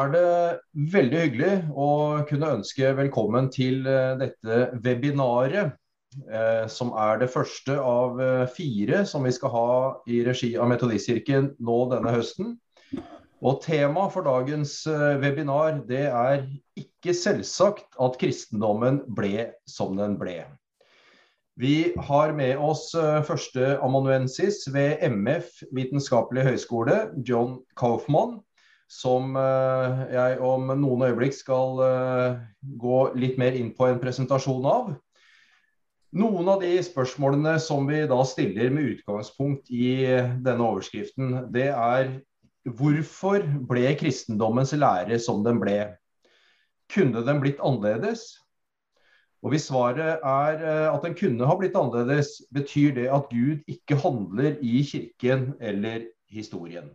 er det veldig hyggelig å kunne ønske velkommen til eh, dette webinaret. Eh, som er det første av eh, fire som vi skal ha i regi av Metodistkirken nå denne høsten. Og Temaet for dagens webinar det er ikke selvsagt at kristendommen ble som den ble. Vi har med oss førsteamanuensis første amanuensis ved MF vitenskapelig høgskole, John Kaufmann, som uh, jeg om noen øyeblikk skal uh, gå litt mer inn på en presentasjon av. Noen av de spørsmålene som vi da stiller med utgangspunkt i denne overskriften, det er hvorfor ble kristendommens lære som den ble? Kunne den blitt annerledes? Og Hvis svaret er eh, at den kunne ha blitt annerledes, betyr det at Gud ikke handler i kirken eller historien.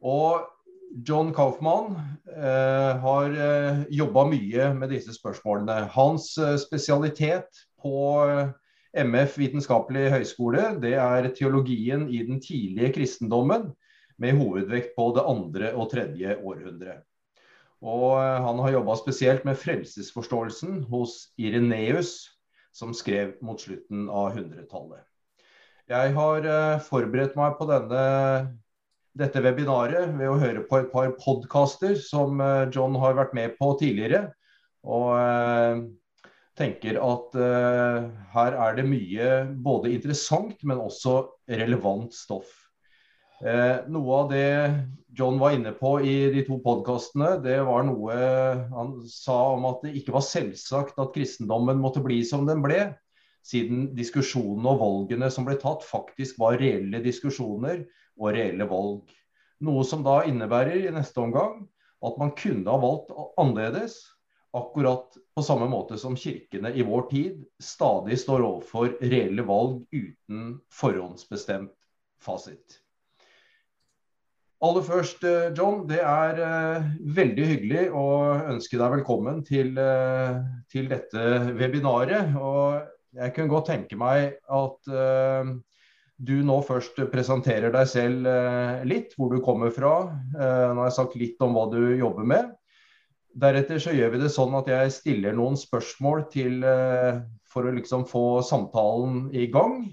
Og John Kaufmann eh, har eh, jobba mye med disse spørsmålene. Hans eh, spesialitet på eh, MF vitenskapelig høgskole det er teologien i den tidlige kristendommen, med hovedvekt på det andre og tredje århundret. Og han har jobba spesielt med frelsesforståelsen hos Ireneus, som skrev mot slutten av 100-tallet. Jeg har forberedt meg på denne, dette webinaret ved å høre på et par podkaster som uh, John har vært med på tidligere. Og uh, tenker at her er det mye både interessant, men også relevant stoff. Eh, noe av det John var inne på i de to podkastene, det var noe han sa om at det ikke var selvsagt at kristendommen måtte bli som den ble, siden diskusjonene og valgene som ble tatt, faktisk var reelle diskusjoner og reelle valg. Noe som da innebærer i neste omgang at man kunne ha valgt annerledes, akkurat på samme måte som kirkene i vår tid stadig står overfor reelle valg uten forhåndsbestemt fasit. Aller først, eh, John, det er uh, veldig hyggelig å ønske deg velkommen til, uh, til, dette webinaret. Og jeg kunne godt tenke meg at du nå først presenterer deg selv litt, hvor du kommer fra. nå har jeg sagt litt om hva du jobber med. Deretter så gjør vi det sånn at jeg stiller noen spørsmål til, for å liksom få samtalen i gang.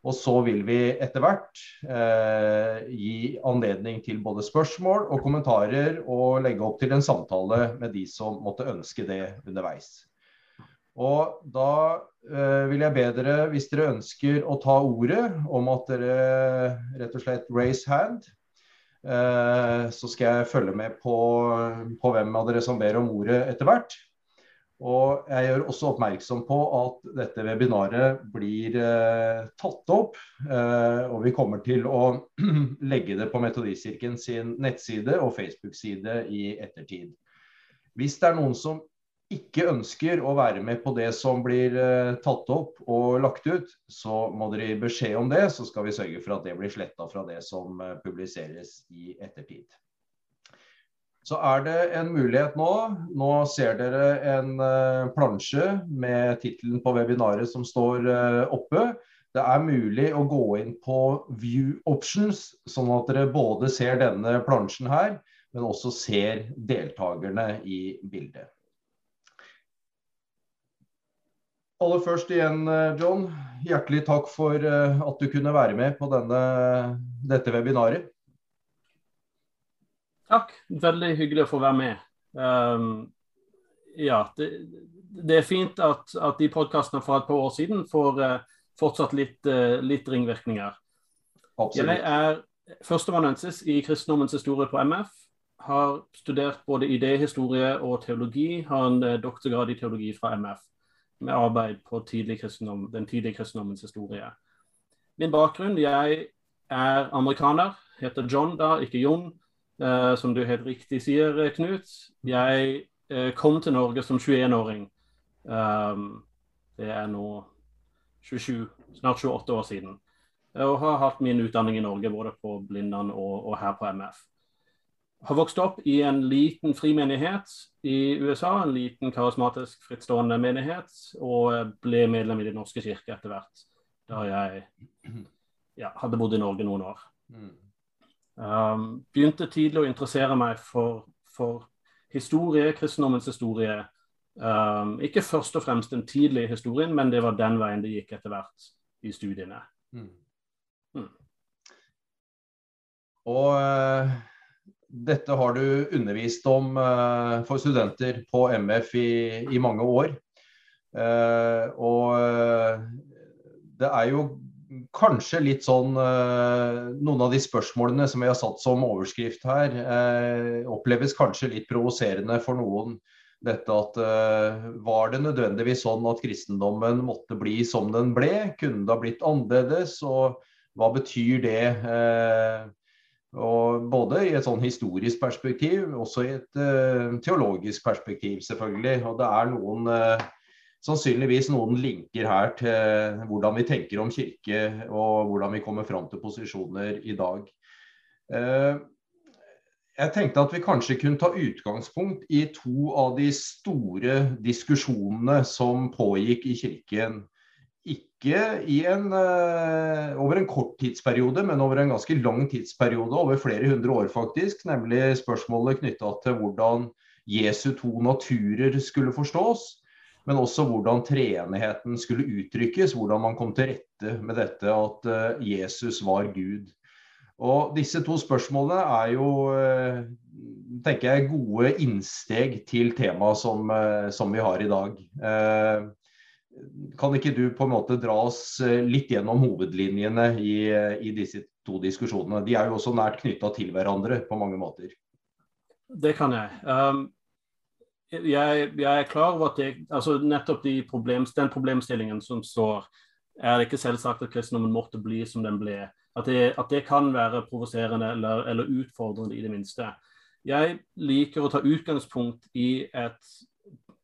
Og så vil vi etter hvert eh, gi anledning til både spørsmål og kommentarer, og legge opp til en samtale med de som måtte ønske det underveis. Og da eh, vil jeg be dere, hvis dere ønsker å ta ordet, om at dere rett og slett raise hand. Eh, så skal jeg følge med på, på hvem av dere som ber om ordet etter hvert. Og jeg gjør også oppmerksom på at dette webinaret blir eh, tatt opp. Eh, og vi kommer til å legge det på Metodistkirken sin nettside og Facebook-side i ettertid. Hvis det er noen som ikke ønsker å være med på det som blir eh, tatt opp og lagt ut, så må dere gi beskjed om det, så skal vi sørge for at det blir sletta fra det som eh, publiseres i ettertid. Så er det en mulighet nå. Nå ser dere en uh, plansje med tittelen på webinaret som står oppe. Det er mulig å gå inn på view options, sånn at dere både ser denne plansjen her, men også ser deltakerne i bildet. Aller først igjen, eh, John, hjertelig takk for at du kunne være med på denne, dette webinaret. Takk. Veldig hyggelig å få være med. Um, ja, det, det, er fint at, at de podkastene fra et par år siden får uh, fortsatt litt, uh, litt ringvirkninger. Absolutt. Jeg er førsteamanuensis i kristendommens historie på MF. Har studert både idéhistorie og teologi. Har en uh, doktorgrad i teologi fra MF med arbeid på tidlig den tidlige kristendommens historie. Min bakgrunn Jeg er amerikaner, heter John da, ikke Jon. eh, som du helt riktig sier, Knut. Jeg eh, kom til Norge som 21-åring. Um, det er nå 27, snart 28 år siden. Og har hatt min utdanning i Norge, både på Blindern og, og her på MF. Har vokst opp i en liten frimenighet i USA, en liten karismatisk frittstående menighet, og ble medlem i Den norske kirke etter hvert, da jeg ja, hadde bodd i Norge noen år. Mm. Um, begynte tidlig å interessere meg for, for historie, kristendommens historie. Um, ikke først og fremst den tidlige historien, men det var den veien det gikk etter hvert i studiene. Mm. Mm. Og uh, dette har du undervist om uh, for studenter på MF i, i mange år. Uh, og det er jo kanskje litt sånn Noen av de spørsmålene som vi har satt som overskrift her, oppleves kanskje litt provoserende for noen dette at Var det nødvendigvis sånn at kristendommen måtte bli som den ble? Kunne det ha blitt annerledes? Og hva betyr det? Uh, og både i et sånn historisk perspektiv, også i et uh, teologisk perspektiv, selvfølgelig. Og det er noen sannsynligvis noen linker her til hvordan vi tenker om kirke, og hvordan vi kommer fram til posisjoner i dag. Jeg tenkte at vi kanskje kunne ta utgangspunkt i to av de store diskusjonene som pågikk i Kirken. Ikke en, uh, over en kort tidsperiode, men over en ganske lang tidsperiode, over flere hundre år faktisk. Nemlig spørsmålet knytta til hvordan Jesu to naturer skulle forstås. Men også hvordan treenigheten skulle uttrykkes, hvordan man kom til rette med dette at uh, Jesus var Gud. Og disse to spørsmålene er jo eh, tenker jeg, gode innsteg til temaet som, eh, som, vi har i dag. Eh, kan ikke du på en måte dra oss litt gjennom hovedlinjene i, i disse to diskusjonene? De er jo også nært knytta til hverandre på mange måter. Det kan jeg. Um, jeg, jeg, er klar over at jeg, altså nettopp de problems, den problemstillingen som står, er det ikke selvsagt at kristendommen måtte bli som den ble at det, at det kan være provoserende eller, eller, utfordrende, i det minste. Jeg liker å ta utgangspunkt i et,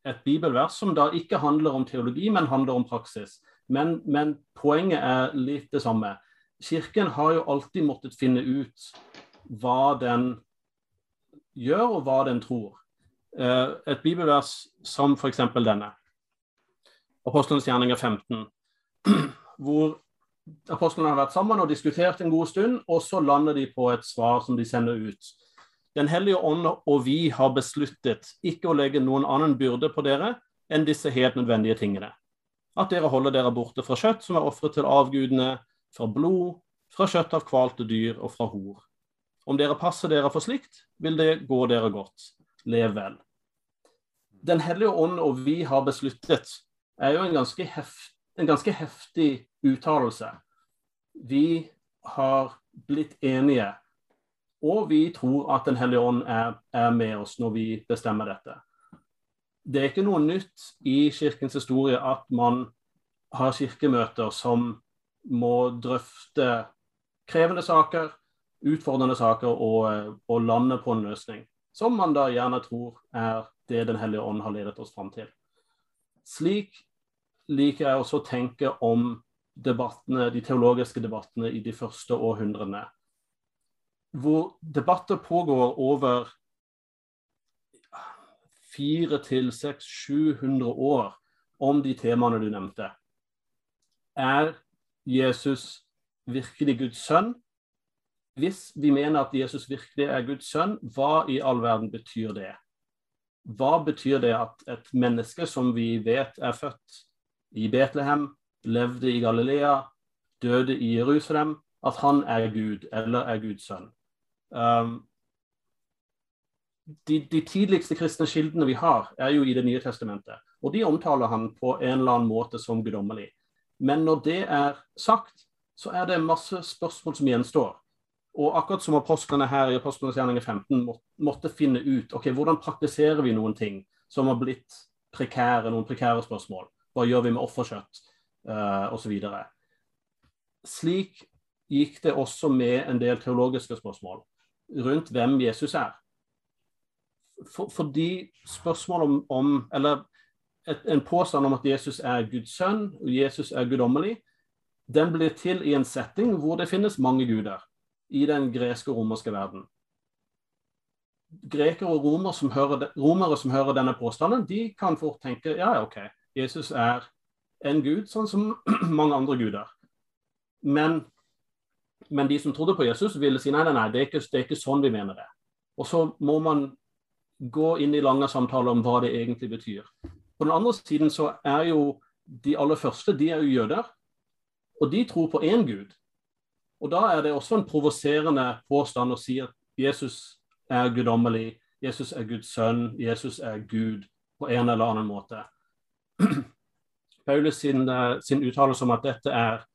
et, bibelvers som da ikke handler om teologi, men handler om praksis. Men, men, poenget er litt det samme. Kirken har jo alltid måttet finne ut hva den gjør, og hva den tror. Eh, et bibelvers som f.eks. denne. Apostlenes gjerninger 15, hvor apostlene har vært sammen og diskutert en god stund, og så lander de på et svar som de sender ut. Den hellige ånd og vi har besluttet ikke å legge noen annen byrde på dere enn disse helt nødvendige tingene. At dere holder dere borte fra kjøtt som er ofret til avgudene, fra blod, fra kjøtt av kvalte dyr og fra hor. Om dere passer dere for slikt, vil det gå dere godt. Lev vel. Den hellige ånd og vi har besluttet er jo en ganske, heft, en ganske heftig uttalelse. Vi har blitt enige, og vi tror at Den hellige ånd er, er, med oss når vi bestemmer dette. Det er ikke noe nytt i kirkens historie at man har kirkemøter som må drøfte krevende saker, utfordrende saker og, og lande på en løsning. Som man da gjerne tror er det Den hellige ånd har ledet oss fram til. Slik liker jeg også å tenke om debattene, de teologiske debattene i de første århundrene. Hvor debatter pågår over 400 til 700 år om de temaene du nevnte. Er Jesus virkelig Guds sønn? Hvis vi mener at Jesus virkelig er Guds sønn, hva i all verden betyr det? Hva betyr det at et menneske som vi vet er født i Betlehem, levde i Galilea, døde i Jerusalem, at han er Gud eller er Guds sønn. Um, de, de, tidligste kristne kildene vi har, er jo i Det nye testamentet. Og de omtaler han på en eller annen måte som guddommelig. Men når det er sagt, så er det masse spørsmål som gjenstår. Og akkurat som apostlene her i Apostlenes gjerninger 15 må, måtte finne ut ok, hvordan praktiserer vi noen ting som har blitt prekære, noen prekære spørsmål. Hva gjør vi med offerkjøtt? uh, osv. Slik gikk det også med en del teologiske spørsmål rundt hvem Jesus er. For, fordi spørsmålet om, om Eller et, en påstand om at Jesus er Guds sønn og Jesus er guddommelig, den blir til i en setting hvor det finnes mange guder i den greske og romerske verden. Grekere og romer som hører, romere som hører denne påstanden, de kan fort tenke ja, OK, Jesus er en gud, sånn som mange andre guder. Men, men, de som trodde på Jesus, ville si nei, nei, nei, det er ikke, det er ikke sånn vi mener det. Og så må man gå inn i lange samtaler om hva det egentlig betyr. På den andre siden så er jo de aller første de er jo jøder, og de tror på én gud. Og da er det også en provoserende påstand å si at Jesus er guddommelig, Jesus er Guds sønn, Jesus er Gud på en eller annen måte. Paulus sin, eh, sin uttalelse om at dette er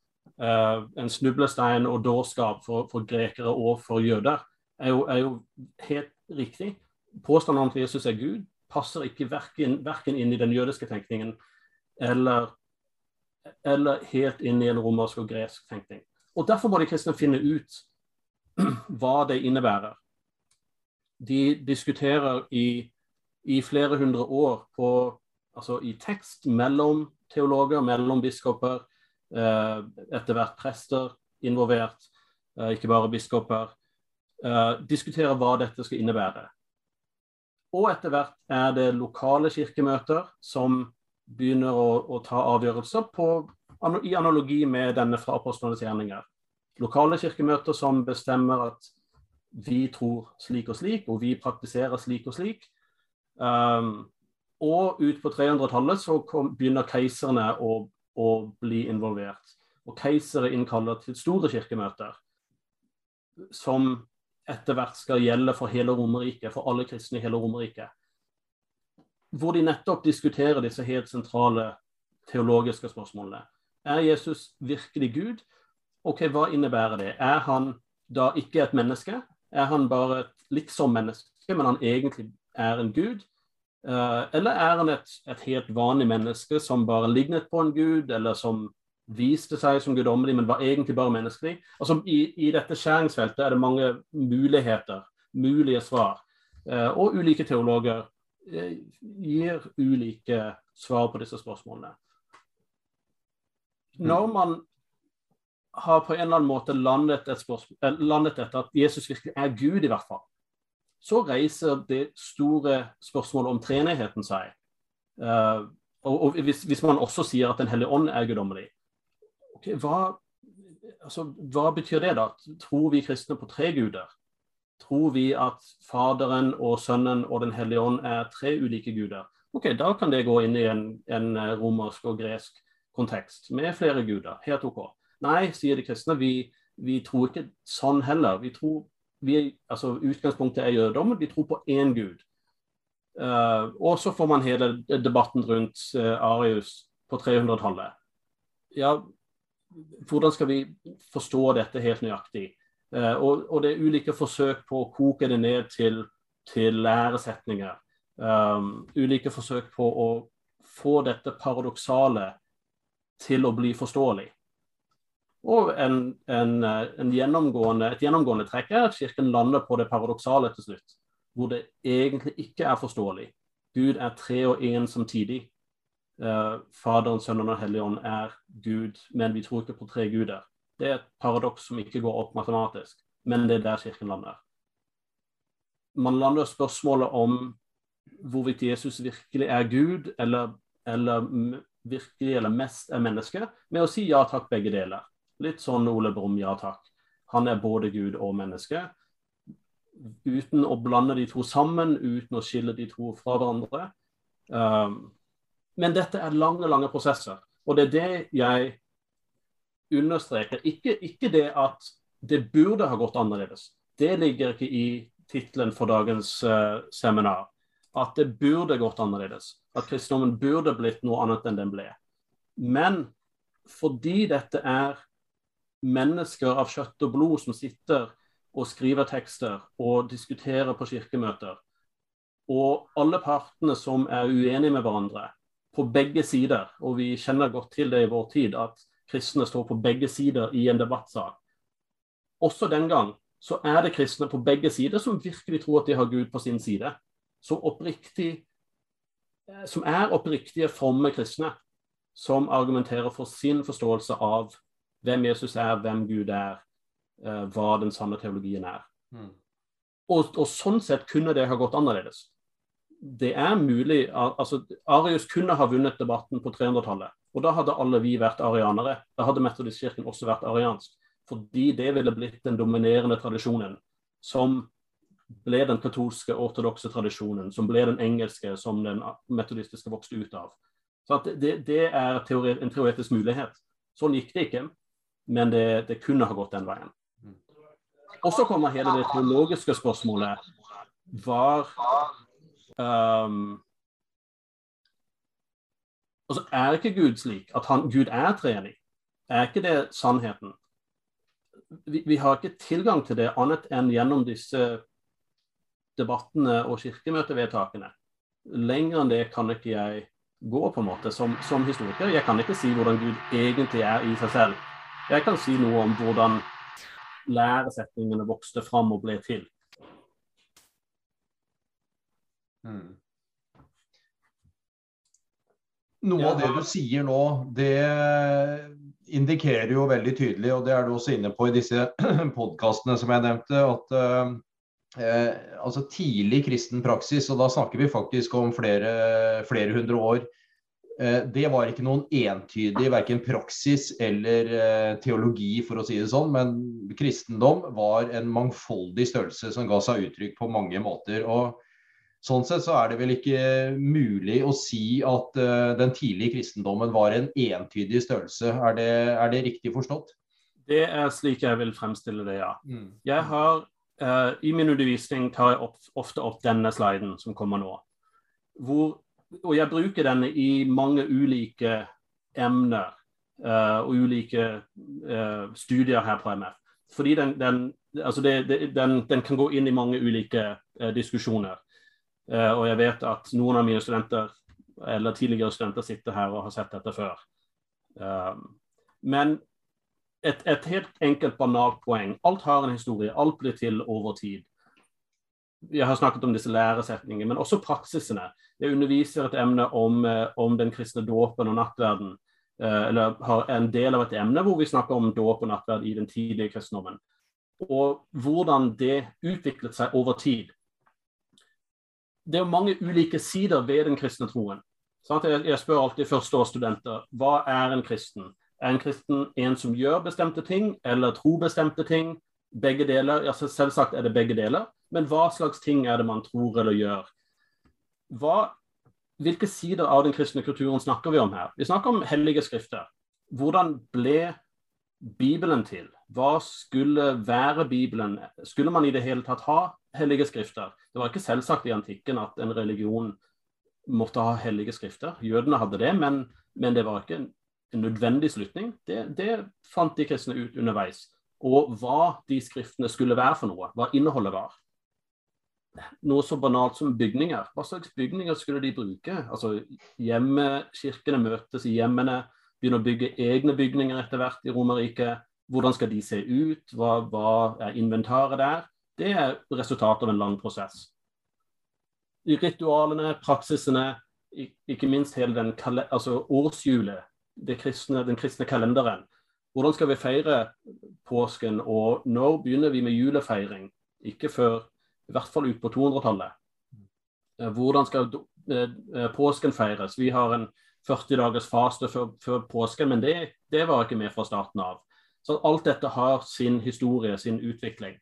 en snublestein og dårskap for, for, grekere og for jøder, er jo, er jo helt riktig. Påstanden om at Jesus er Gud, passer ikke verken, inn i den jødiske tenkningen eller, eller, helt inn i en romersk og gresk tenkning. Og Derfor må de kristne finne ut hva det innebærer. De diskuterer i, i flere hundre år på, altså i tekst mellom teologer, mellom biskoper, eh, etter hvert prester involvert, eh, ikke bare biskoper, Diskutere hva dette skal innebære. Og etter hvert er det lokale kirkemøter som begynner å, å ta avgjørelser på, i analogi med denne fra apostlenes gjerninger. Lokale kirkemøter som bestemmer at vi tror slik og slik, og vi praktiserer slik og slik. Um, og ut på 300-tallet så kom, begynner keiserne å, å, bli involvert. Og keisere innkaller til store kirkemøter som etter hvert skal gjelde for hele Romerriket, for alle kristne i hele Romerriket. Hvor de nettopp diskuterer disse helt sentrale teologiske spørsmålene. Er Jesus virkelig Gud? Ok, Hva innebærer det? Er han da ikke et menneske? Er han bare et liksom-menneske, men han egentlig er en gud? Uh, eller er han et, et, helt vanlig menneske som bare lignet på en gud, eller som viste seg som guddommelig, men var egentlig bare menneskelig. Altså, i, i, dette skjæringsfeltet er det mange muligheter, mulige svar. Eh, og ulike teologer eh, gir ulike svar på disse spørsmålene. Mm. Når man har på en eller annen måte landet, et eh, landet dette at Jesus virkelig er Gud, i hvert fall, så reiser det store spørsmålet om treenigheten seg. Uh, og, og hvis, hvis, man også sier at Den hellige ånd er guddommelig, okay, hva, altså, hva betyr det, da? Tror vi kristne på tre guder? Tror vi at Faderen og Sønnen og Den hellige ånd er tre ulike guder? Ok, Da kan det gå inn i en, en eh, romersk og gresk kontekst med flere guder. Helt OK. Nei, sier de kristne, vi, vi tror ikke sånn heller. Vi tror, vi, altså Utgangspunktet er jødedom, Vi tror på én gud. Uh, og så får man hele debatten rundt uh, Arius på 300-tallet. Ja, hvordan skal vi forstå dette helt nøyaktig? Uh, og, og, det er ulike forsøk på å koke det ned til, til læresetninger. Um, ulike forsøk på å få dette paradoksale til å bli forståelig. Og en, en, en gjennomgående, et gjennomgående trekk er at Kirken lander på det paradoksale til slutt. Hvor det egentlig ikke er forståelig. Gud er tre og én samtidig. Eh, Faderen, Sønnen og Helligånd er Gud, men vi tror ikke på tre guder. Det er et paradoks som ikke går opp matematisk, men det er der Kirken lander. Man lander spørsmålet om hvorvidt Jesus virkelig er Gud, eller, eller virkelig eller mest er menneske, med å si ja takk, begge deler. Litt sånn Ole Brumm, ja takk. Han er både Gud og menneske. Uten å blande de to sammen, uten å skille de to fra hverandre. Um, men dette er lange, lange prosesser. Og det er det jeg understreker. Ikke, ikke det at det burde ha gått annerledes. Det ligger ikke i tittelen for dagens uh, seminar. At det burde gått annerledes. At kristendommen burde blitt noe annet enn den ble. Men fordi dette er mennesker av kjøtt og blod som sitter og skriver tekster og diskuterer på kirkemøter, og alle partene som er uenige med hverandre, på begge sider, og vi kjenner godt til det i vår tid, at kristne står på begge sider i en debattsak. Også den gang så er det kristne på begge sider som virkelig tror at de har Gud på sin side. Som, oppriktig, eh, som er oppriktige, fromme kristne. Som argumenterer for sin forståelse av hvem Jesus er, hvem Gud er, uh, hva den sanne teologien er. Mm. Og, og, sånn sett kunne det ha gått annerledes det er mulig altså Arius kunne ha vunnet debatten på 300-tallet. Og da hadde alle vi vært arianere. Da hadde Metodistkirken også vært ariansk. Fordi det ville blitt den dominerende tradisjonen som ble den katolske ortodokse tradisjonen, som ble den engelske som den metodistiske vokste ut av. Så det, det, er teori, en teoretisk mulighet. Sånn gikk det ikke, men det, det kunne ha gått den veien. Og så kommer hele det teologiske spørsmålet. Var um, altså Er ikke Gud slik at han, Gud er treenig? Er ikke det sannheten? Vi, vi, har ikke tilgang til det annet enn gjennom disse debattene og kirkemøtevedtakene. Lenger enn det kan ikke jeg gå, på en måte, som, som historiker. Jeg kan ikke si hvordan Gud egentlig er i seg selv. Jeg kan si noe om hvordan læresetningene vokste fram og ble til. Hmm. Noe av det du sier nå, det indikerer jo veldig tydelig, og det er du også inne på i disse podkastene som jeg nevnte, at eh, altså tidlig kristen praksis, og da snakker vi faktisk om flere, flere hundre år, eh, det var ikke noen entydig verken praksis eller eh, teologi, for å si det sånn, men kristendom var en mangfoldig størrelse som ga seg uttrykk på mange måter. og Sånn sett så er det vel ikke mulig å si at uh, den tidlige kristendommen var en entydig størrelse. Er det, er det, riktig forstått? Det er slik jeg vil fremstille det, ja. Mm. Jeg har, uh, I min undervisning tar jeg opp, ofte opp denne sliden som kommer nå. Hvor, og jeg bruker denne i mange ulike emner uh, og ulike studier her på MF. Fordi den, den, altså det, det, den, den kan gå inn i mange ulike diskusjoner. Eh, og jeg vet at noen av mine studenter eller tidligere studenter sitter her og har sett dette før. Men et, et helt enkelt, banalt poeng. Alt har en historie. Alt blir til over tid. Jeg har snakket om disse læresetningene, men også praksisene. Jeg underviser et emne om, eh, om den kristne dåpen og nattverden. Eller har en del av et emne hvor vi snakker om dåp og nattverd i den tidlige kristendommen. Og hvordan det utviklet seg over tid det er mange ulike sider ved den kristne troen. Jeg, spør alltid førsteårsstudenter hva er en kristen? Er en kristen en som gjør bestemte ting, eller tror bestemte ting? Begge deler. Ja, selvsagt er det begge deler, men hva slags ting er det man tror eller gjør? Hva, hvilke sider av den kristne kulturen snakker vi om her? Vi snakker om hellige skrifter. Hvordan ble Bibelen til? Hva skulle være Bibelen? Skulle man i det hele tatt ha hellige skrifter? Det var ikke selvsagt i antikken at en religion måtte ha hellige skrifter. Jødene hadde det, men, men det var ikke en, en nødvendig slutning. Det, det, fant de kristne ut underveis. Og hva de skriftene skulle være for noe. Hva innholdet var. Noe så banalt som bygninger. Hva slags bygninger skulle de bruke? Altså, Hjemmekirkene møtes i hjemmene begynner å bygge egne bygninger etter hvert i Romerriket. Hvordan skal de se ut? Hva, hva, er inventaret der? Det er resultatet av en lang prosess. I ritualene, praksisene, ikke minst hele den altså årshjulet, kristne, den kristne kalenderen. Hvordan skal vi feire påsken, og når begynner vi med julefeiring? Ikke før i hvert fall ut på 200-tallet. Eh, hvordan skal eh, eh, påsken feires? Vi har en 40 dagers faste før, før påsken, men det, det, var ikke med fra starten av. Så alt dette har sin historie, sin utvikling.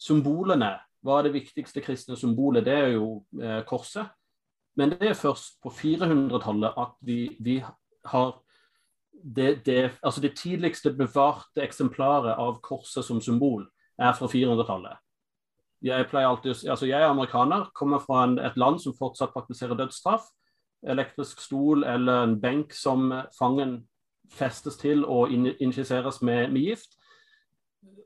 Symbolene, hva er det viktigste kristne symbolet? Det er jo eh, korset. Men det er først på 400-tallet at vi, vi har det, det, altså det tidligste bevarte eksemplaret av korset som symbol er fra 400-tallet. Jeg, altså jeg er amerikaner, kommer fra en, et land som fortsatt praktiserer dødsstraff elektrisk stol eller en benk som fangen festes til og injiseres med, med gift.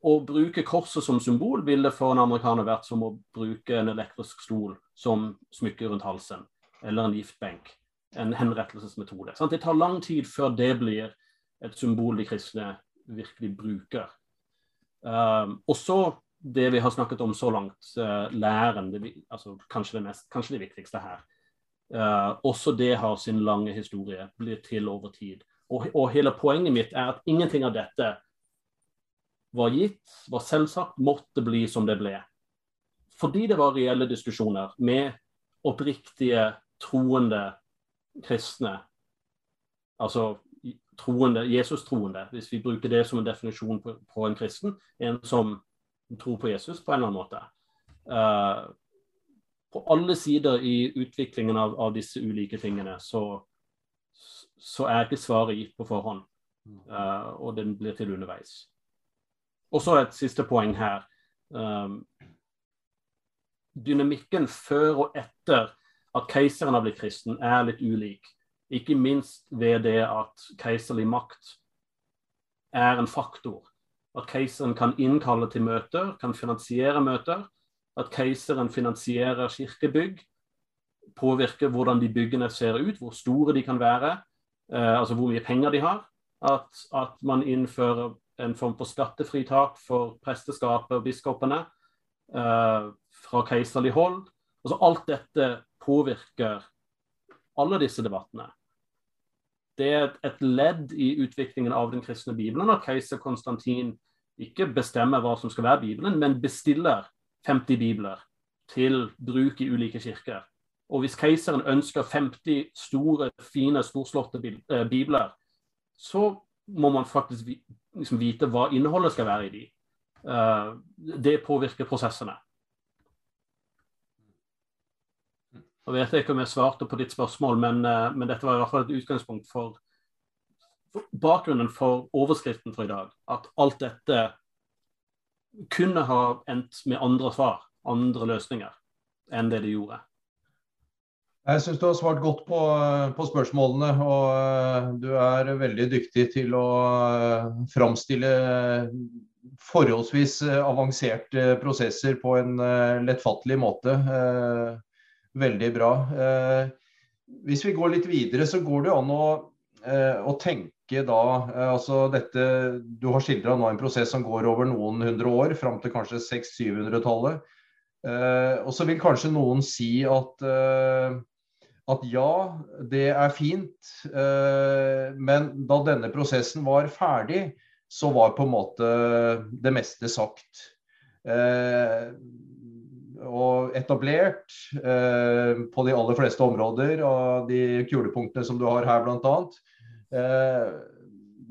Å bruke korset som symbol ville for en amerikaner vært som å bruke en elektrisk stol som smykke rundt halsen, eller en giftbenk. En henrettelsesmetode. Sant? Det tar lang tid før det blir et symbol de kristne virkelig bruker. Um, og så det vi har snakket om så langt, uh, læren, det, altså, kanskje, det mest, kanskje det viktigste her. Uh, også det har sin lange historie, blir til over tid. Og, og, hele poenget mitt er at ingenting av dette var gitt, var selvsagt, måtte bli som det ble. Fordi det var reelle diskusjoner med oppriktige, troende kristne. Altså troende, Jesus-troende, hvis vi bruker det som en definisjon på, på en kristen. En som tror på Jesus på en eller annen måte. Uh, på alle sider i utviklingen av, av disse ulike tingene, så, så, er ikke svaret gitt på forhånd. Uh, og den blir til underveis. Og så et siste poeng her. Um, dynamikken før og etter at keiseren har blitt kristen, er litt ulik. Ikke minst ved det at keiserlig makt er en faktor. At keiseren kan innkalle til møter, kan finansiere møter. At keiseren finansierer kirkebygg. Påvirker hvordan de byggene ser ut, hvor store de kan være. Eh, altså hvor mye penger de har. At, at, man innfører en form for skattefritak for presteskapet og biskopene eh, fra keiserlig hold. Altså alt dette påvirker alle disse debattene det er et ledd i utviklingen av den kristne bibelen at keiser Konstantin ikke bestemmer hva som skal være Bibelen, men bestiller 50 bibler til bruk i ulike kirker. Og hvis keiseren ønsker 50 store, fine, storslåtte eh, bibler, så må man faktisk liksom vite hva innholdet skal være i de. Eh, det påvirker prosessene. Jeg vet ikke om jeg svarte på ditt spørsmål, men, eh, men dette var i hvert fall et utgangspunkt for, for, bakgrunnen for overskriften for i dag. At alt dette kunne ha endt med andre svar, andre løsninger, enn det det gjorde. Jeg syns du har svart godt på, på, spørsmålene, og eh, du er veldig dyktig til å eh, framstille forholdsvis avanserte prosesser på en lettfattelig måte. Veldig bra. Eh, hvis vi går litt videre, så går det an å, eh, å tenke da eh, altså dette, Du har skildra nå en prosess som går over noen hundre år, fram til kanskje 600-700-tallet. og så vil kanskje noen si at at ja, det er fint, men da denne prosessen var ferdig, så var på en måte det meste sagt og etablert eh, på de aller fleste områder av de kulepunktene som du har her, bl.a. Eh,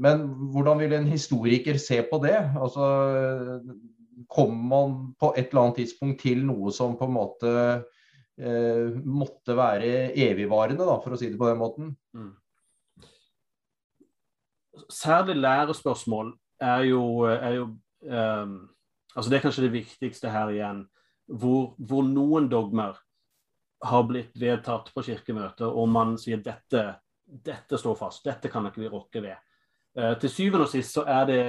men hvordan vil en historiker se på det? Altså, Kommer man på et eller annet tidspunkt til noe som på en måte eh, måtte være evigvarende, da, for å si det på den måten? Mm. Særlig lærespørsmål er jo, er jo um, altså Det er kanskje det viktigste her igjen hvor, hvor, noen dogmer har blitt vedtatt på kirkemøtet, og man sier dette, dette står fast, dette kan ikke vi rokke ved. Eh, til syvende og sist så er det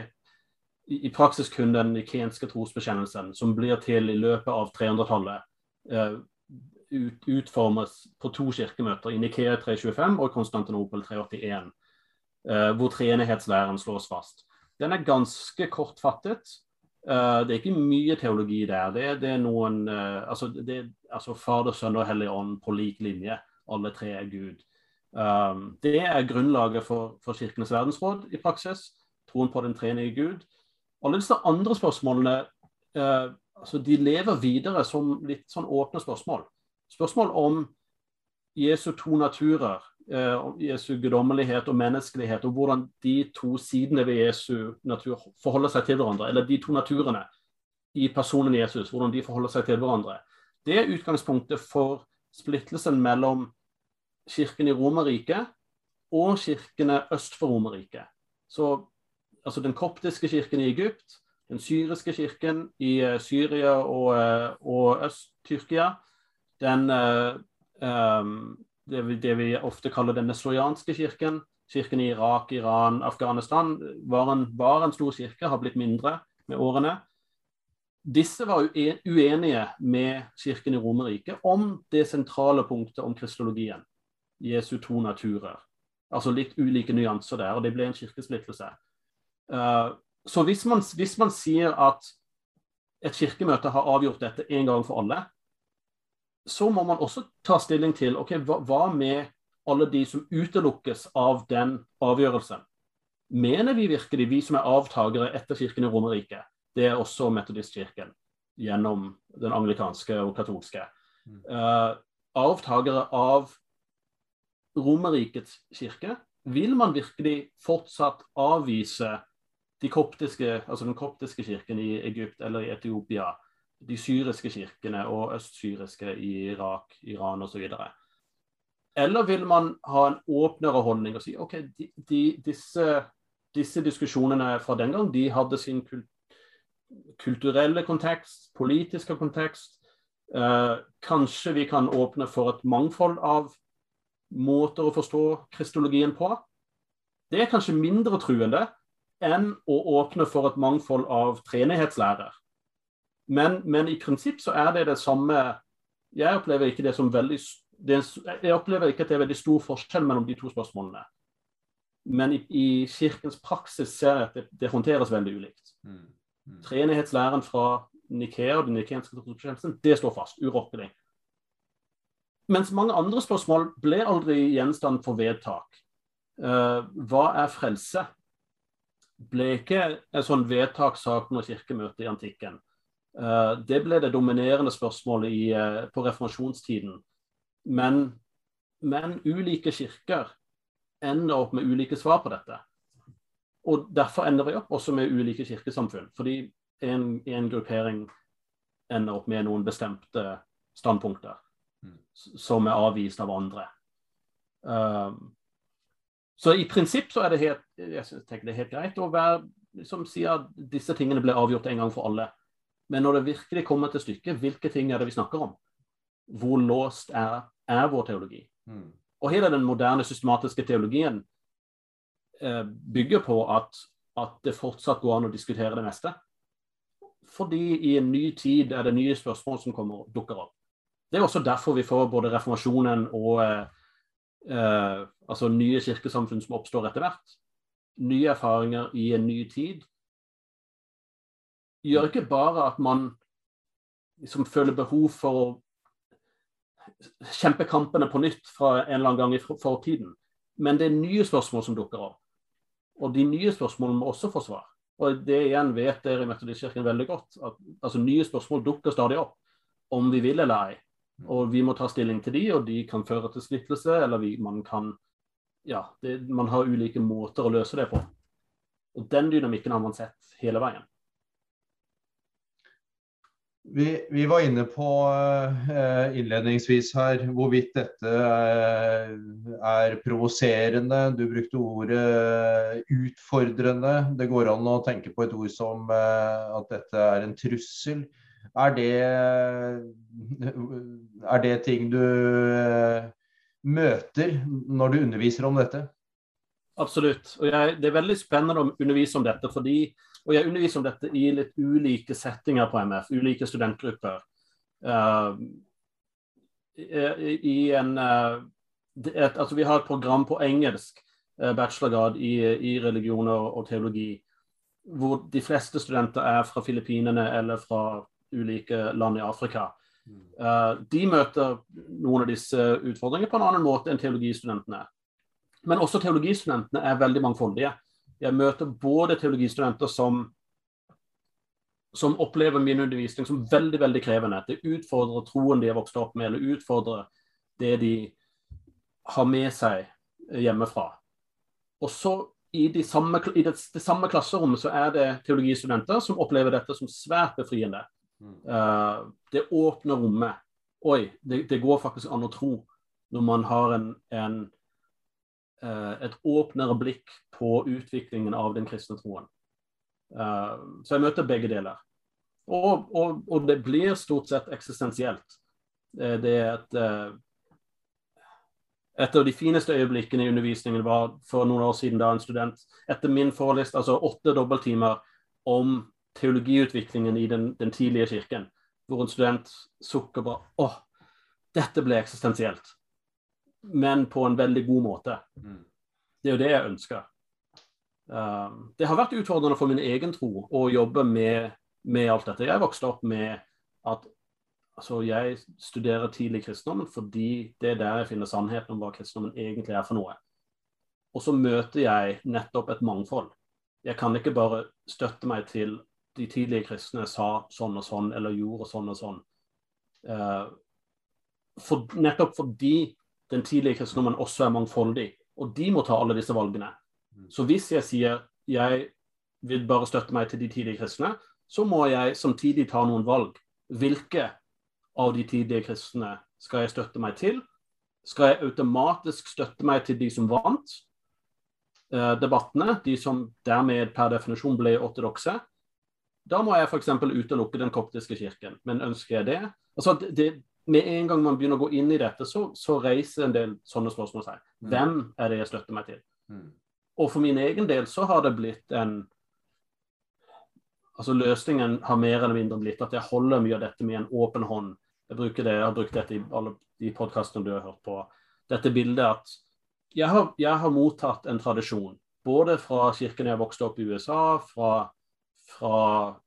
i, i praksis kun den nikenske trosbekjennelsen som blir til i løpet av 300-tallet. Eh, ut, utformes på to kirkemøter, i Nikea 325 og Konstantinopel 381, eh, hvor treenighetslæren slås fast. Den er ganske kortfattet. Uh, det er ikke mye teologi der. Det, det er noen uh, altså, det, altså, Fader, Sønn og Hellig Ånd på lik linje. Alle tre er Gud. Um, det er grunnlaget for, for, Kirkenes verdensråd i praksis. Troen på den tredje Gud. Alle disse andre spørsmålene uh, altså, de lever videre som litt sånn åpne spørsmål. Spørsmål om Jesu to naturer, Jesu guddommelighet og menneskelighet, og hvordan de to sidene ved Jesu natur forholder seg til hverandre, eller de to naturene i personen Jesus, hvordan de forholder seg til hverandre. Det er utgangspunktet for splittelsen mellom kirken i Romerriket og kirkene øst for Romerriket. Så altså den koptiske kirken i Egypt, den syriske kirken i uh, Syria og, uh, og Øst-Tyrkia, den um, det vi, det vi, ofte kaller den nesorianske kirken. Kirken i Irak, Iran, Afghanistan var en, var en stor kirke, har blitt mindre med årene. Disse var uenige med kirken i Romerriket om det sentrale punktet om kristologien. Jesu to naturer. Altså litt ulike nyanser der, og det ble en kirkesplittelse. Uh, så hvis man, hvis man sier at et kirkemøte har avgjort dette en gang for alle, så må man også ta stilling til ok, hva, hva med alle de som utelukkes av den avgjørelsen. Mener vi virkelig, vi som er avtakere etter kirken i Romerriket, det er også metodistkirken gjennom den anglikanske og katolske, uh, avtakere av Romerrikets kirke, vil man virkelig fortsatt avvise de koptiske, altså den koptiske kirken i Egypt eller i Etiopia de syriske kirkene og østsyriske i Irak, Iran osv.? Eller vil man ha en åpnere holdning og si OK, de, de, disse, disse, diskusjonene fra den gang de hadde sin kult, kulturelle kontekst, politiske kontekst. Eh, kanskje vi kan åpne for et mangfold av måter å forstå kristologien på. Det er kanskje mindre truende enn å åpne for et mangfold av treenighetslærer. Men, men, i prinsipp så er det det samme Jeg opplever ikke det som veldig det Jeg opplever ikke at det er veldig stor forskjell mellom de to spørsmålene. Men i, i kirkens praksis ser jeg at det, det håndteres veldig ulikt. Mm. Mm. Treenighetslæren fra Nikea og den nikenske trosbekjennelsen, det står fast, urokkelig. Mens mange andre spørsmål ble aldri gjenstand for vedtak. Uh, hva er frelse? Ble ikke en sånn vedtakssak under kirkemøtet i antikken. Uh, det ble det dominerende spørsmålet i, uh, på reformasjonstiden. Men, men, ulike kirker ender opp med ulike svar på dette. Og Derfor ender vi opp også med ulike kirkesamfunn. Fordi en, en gruppering ender opp med noen bestemte standpunkter mm. som er avvist av andre. Um, så i prinsipp så er det helt, jeg tenker det er helt greit å være som sier at disse tingene ble avgjort en gang for alle. Men når det virkelig kommer til stykket, hvilke ting er det vi snakker om? Hvor låst er, er vår teologi? Mm. Og hele den moderne systematiske teologien eh, bygger på at, at, det fortsatt går an å diskutere det meste. Fordi i en ny tid er det nye spørsmål som kommer, dukker opp. Det er også derfor vi får både reformasjonen og eh, eh, altså nye kirkesamfunn som oppstår etter hvert. Nye erfaringer i en ny tid. Gjør ikke bare at man liksom føler behov for å kjempe kampene på nytt fra en eller annen gang i fortiden. Men det er nye spørsmål som dukker opp. Og de nye spørsmålene må også få svar. Og det igjen vet dere i Metodistkirken veldig godt. at altså, Nye spørsmål dukker stadig opp, om vi vil eller ei. Og vi må ta stilling til de, og de kan føre til splittelse, eller vi, man kan Ja, det, man har ulike måter å løse det på. Og den dynamikken har man sett hele veien. Vi, vi, var inne på uh, innledningsvis her hvorvidt dette uh, er provoserende. Du brukte ordet uh, utfordrende. Det går an å tenke på et ord som at dette er en trussel. Er det, er det ting du eh, møter når du underviser om dette? Absolutt. Jeg, Det er veldig spennende å undervise om dette. fordi, og Jeg underviser om dette i litt ulike settinger på MF, ulike studentgrupper. Uh, i en, uh, et, altså Vi har et program på engelsk, uh, bachelorgrad i, i religion og, teologi, hvor de fleste studenter er fra Filippinene eller fra ulike land i Afrika. Uh, de møter noen av disse utfordringene på en annen måte enn teologistudentene. Men også teologistudentene er veldig mangfoldige. Jeg møter både teologistudenter som, som opplever min undervisning som veldig veldig krevende. Det utfordrer troen de har vokst opp med, eller utfordrer det de har med seg hjemmefra. Og så i, de samme, i det, det, samme klasserommet så er det teologistudenter som opplever dette som svært befriende. Uh, det åpner rommet. Oi, det, det, går faktisk an å tro når man har en, en, et åpnere blikk på utviklingen av den kristne troen. Uh, så jeg møter begge deler. Og, og, og, det blir stort sett eksistensielt. Det er et et av de fineste øyeblikkene i undervisningen var for noen år siden da en student etter min forelest, altså åtte dobbelttimer om teologiutviklingen i den, den, tidlige kirken, hvor en student sukker bare åh, dette ble eksistensielt. Men på en veldig god måte. Mm. Det er jo det jeg ønsker. Um, det har vært utfordrende for min egen tro å jobbe med, med alt dette. Jeg vokste opp med at altså, jeg studerer tidlig kristendommen fordi det er der jeg finner sannheten om hva kristendommen egentlig er for noe. Og så møter jeg nettopp et mangfold. Jeg kan ikke bare støtte meg til de tidlige kristne sa sånn og sånn, eller gjorde sånn og sånn. Uh, for, nettopp fordi den tidlige kristendommen også er mangfoldig, og de må ta alle disse valgene. Mm. Så hvis jeg sier jeg vil bare støtte meg til de tidlige kristne, så må jeg samtidig ta noen valg hvilke av de tidlige kristne skal jeg støtte meg til? Skal jeg automatisk støtte meg til de som vant eh, debattene, de som dermed per definisjon ble ortodokse? Da må jeg f.eks. utelukke den koptiske kirken. Men ønsker jeg det? Altså, det, Med en gang man begynner å gå inn i dette, så, så reiser en del sånne spørsmål seg. Mm. Hvem er det jeg støtter meg til? Mm. Og for min egen del så har det blitt en Altså Løsningen har mer eller mindre blitt at jeg holder mye av dette med en åpen hånd. Jeg bruker det, jeg har brukt dette i alle de podkastene du har hørt på. Dette bildet at jeg har, jeg har, mottatt en tradisjon, både fra kirken jeg vokste opp i USA, fra, fra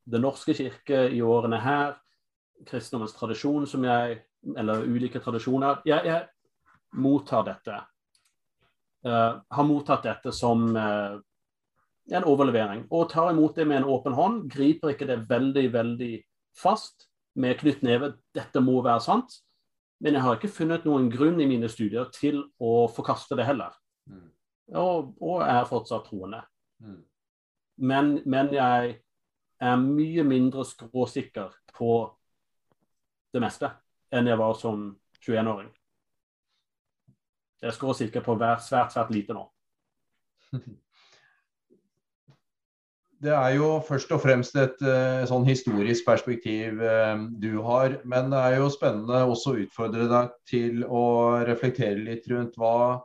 Den norske kirke i årene her, kristendommens tradisjon som jeg Eller ulike tradisjoner. Jeg, jeg mottar dette. Uh, har mottatt dette som uh, en overlevering. Og tar imot det med en åpen hånd. Griper ikke det veldig, veldig fast med knytt neve. Dette må være sant. Men jeg har ikke funnet noen grunn i mine studier til å forkaste det heller. Mm. Og, og, er fortsatt troende. Mm. Men, men, jeg er mye mindre skråsikker på det meste enn jeg var som 21-åring. Jeg er sikkert på være svært, svært lite nå. Det er jo først og fremst et uh, sånn historisk perspektiv uh, du har. Men det er jo spennende også å utfordre deg til å reflektere litt rundt hva,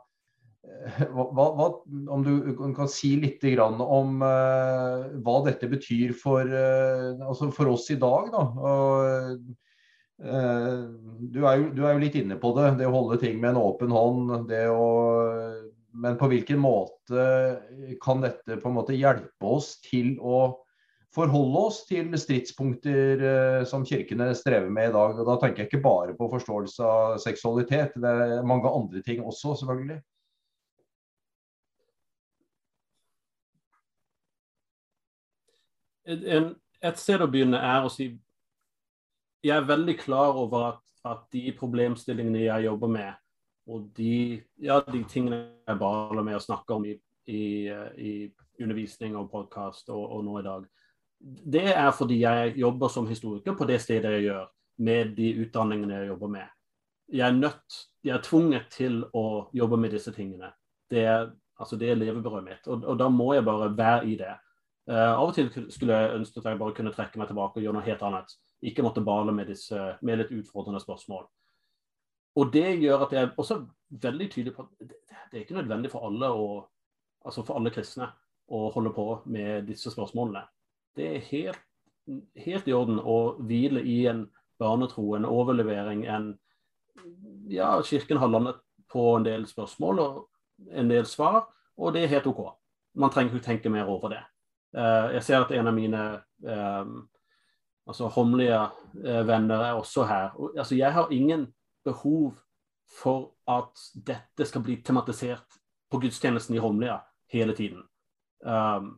uh, hva, hva Om du kan si litt om hva dette betyr for, altså for, oss i dag. Da. Og, du er, jo, du er jo litt inne på det. Det å holde ting med en åpen hånd. å men på hvilken måte kan dette på en måte hjelpe oss til å forholde oss til stridspunkter eh, som kirkene strever med i dag? Og da tenker jeg ikke bare på forståelse av seksualitet, det er mange andre ting også, selvfølgelig. En, et sted å begynne er å si Jeg er veldig klar over at, at de problemstillingene jeg jobber med, og de, ja, de tingene jeg baler med å snakke om i, i, i undervisning og podkast og, og, nå i dag, det er fordi jeg jobber som historiker på det stedet jeg gjør, med de utdanningene jeg jobber med. Jeg er nødt, jeg er tvunget til å jobbe med disse tingene. Det er, altså er levebrødet mitt, og, og, da må jeg bare være i det. Uh, av og til skulle jeg ønske at jeg bare kunne trekke meg tilbake og gjøre noe helt annet. Ikke måtte bale med, disse, med litt utfordrende spørsmål. Og det gjør at jeg er også veldig tydelig på at det er ikke nødvendig for alle, å, altså for alle kristne å holde på med disse spørsmålene. Det er helt, helt i orden å hvile i en barnetro, en overlevering, en Ja, Kirken har landet på en del spørsmål og en del svar, og det er helt OK. Man trenger ikke tenke mer over det. Uh, jeg ser at en av mine um, altså homlige uh, venner er også her. Og, altså, jeg har ingen behov for at dette skal bli tematisert på gudstjenesten i Holmlia hele tiden. Um,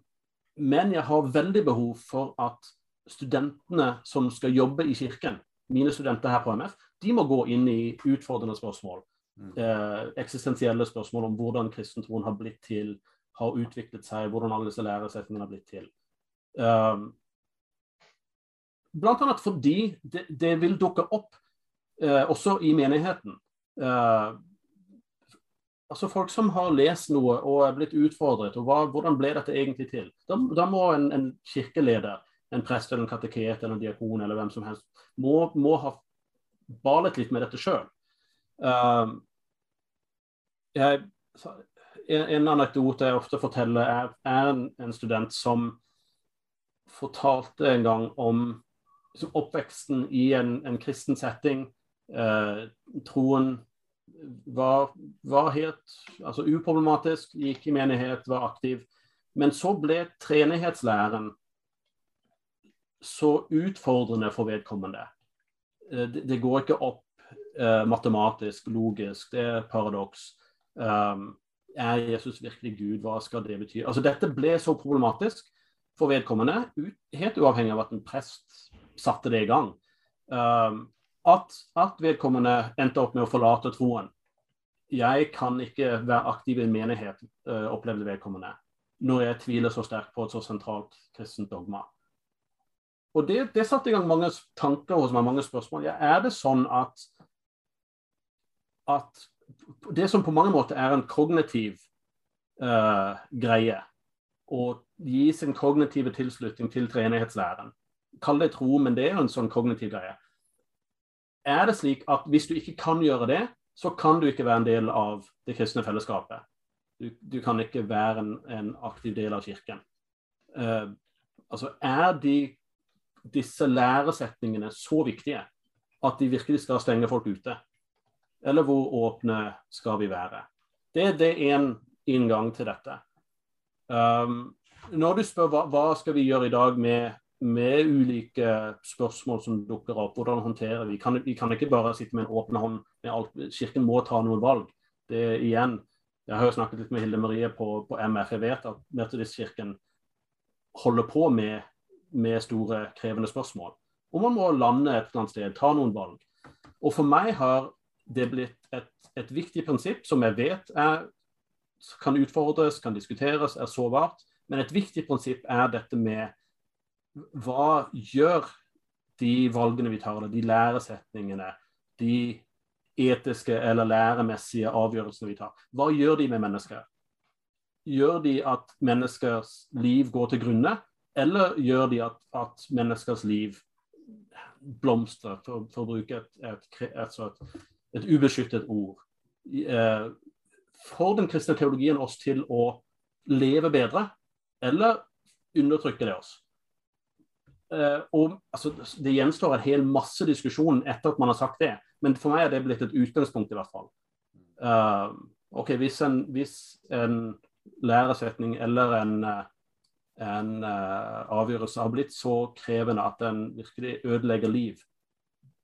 men jeg har veldig behov for at studentene som skal jobbe i kirken, mine studenter her på MF, de må gå inn i utfordrende spørsmål. Mm. Eh, eksistensielle spørsmål om hvordan kristentroen har blitt til, har utviklet seg, hvordan alle disse læresetningene har blitt til. Um, annet fordi det, det vil dukke opp eh, også i menigheten. Eh, altså Folk som har lest noe og er blitt utfordret, og hva, hvordan ble dette egentlig til? Da, da må en, en, kirkeleder, en prest eller en kateket eller en diakon eller hvem som helst, må, må ha balet litt med dette sjøl. Eh, en, en, anekdote jeg ofte forteller, er, er en, en, student som fortalte en gang om oppveksten i en, en kristen setting Eh, troen var, var, helt altså uproblematisk, gikk i menighet, var aktiv. Men så ble treenighetslæren så utfordrende for vedkommende. Eh, det, det går ikke opp eh, matematisk, logisk, det er paradoks. Um, er Jesus virkelig Gud? Hva skal det bety? Altså, dette ble så problematisk for vedkommende, ut, helt uavhengig av at en prest satte det i gang. Um, at, at, vedkommende endte opp med å forlate troen. Jeg kan ikke være aktiv i en menighet, uh, opplevde vedkommende, når jeg tviler så sterkt på et så sentralt kristent dogma. og det, det satte i gang mange tanker hos meg, mange spørsmål. Ja, er det sånn at, at det som på mange måter er en kognitiv uh, greie, å gi sin kognitive tilslutning til treenighetslæren Kall det tro, men det er jo en sånn kognitiv greie. Er det slik at hvis du ikke kan gjøre det, så kan du ikke være en del av det kristne fellesskapet? Du, du kan ikke være en, en, aktiv del av kirken. Uh, altså, er de disse læresetningene så viktige at de virkelig skal stenge folk ute? Eller hvor åpne skal vi være? Det, det er én inngang til dette. Um, når du spør hva, hva skal vi gjøre i dag med, med, ulike spørsmål som dukker opp, hvordan håndterer vi? Kan, vi kan ikke bare sitte med en åpen hånd med alt. Kirken må ta noen valg. Det er igjen, Jeg har jo snakket litt med Hilde Marie på, på MF. Jeg vet at Metodistkirken holder på med med store, krevende spørsmål. Og man må lande et eller annet sted, ta noen valg. Og for meg har det blitt et, et viktig prinsipp som jeg vet er, kan utfordres, kan diskuteres, er sårbart. Men et viktig prinsipp er dette med hva gjør de valgene vi tar, de læresetningene, de etiske eller læremessige avgjørelsene vi tar, hva gjør de med mennesker? Gjør de at menneskers liv går til grunne, eller gjør de at, at menneskers liv blomstrer, for, for å bruke et, et, et, et ubeskyttet ord? Eh, får den kristne teologien oss til å leve bedre, eller undertrykker det oss? Eh, og, altså, det gjenstår en hel masse diskusjon etter at man har sagt det, men for meg er det blitt et utgangspunkt, i hvert fall. Uh, ok, Hvis en, en læresetning eller en uh, en uh, avgjørelse har blitt så krevende at den virkelig ødelegger liv,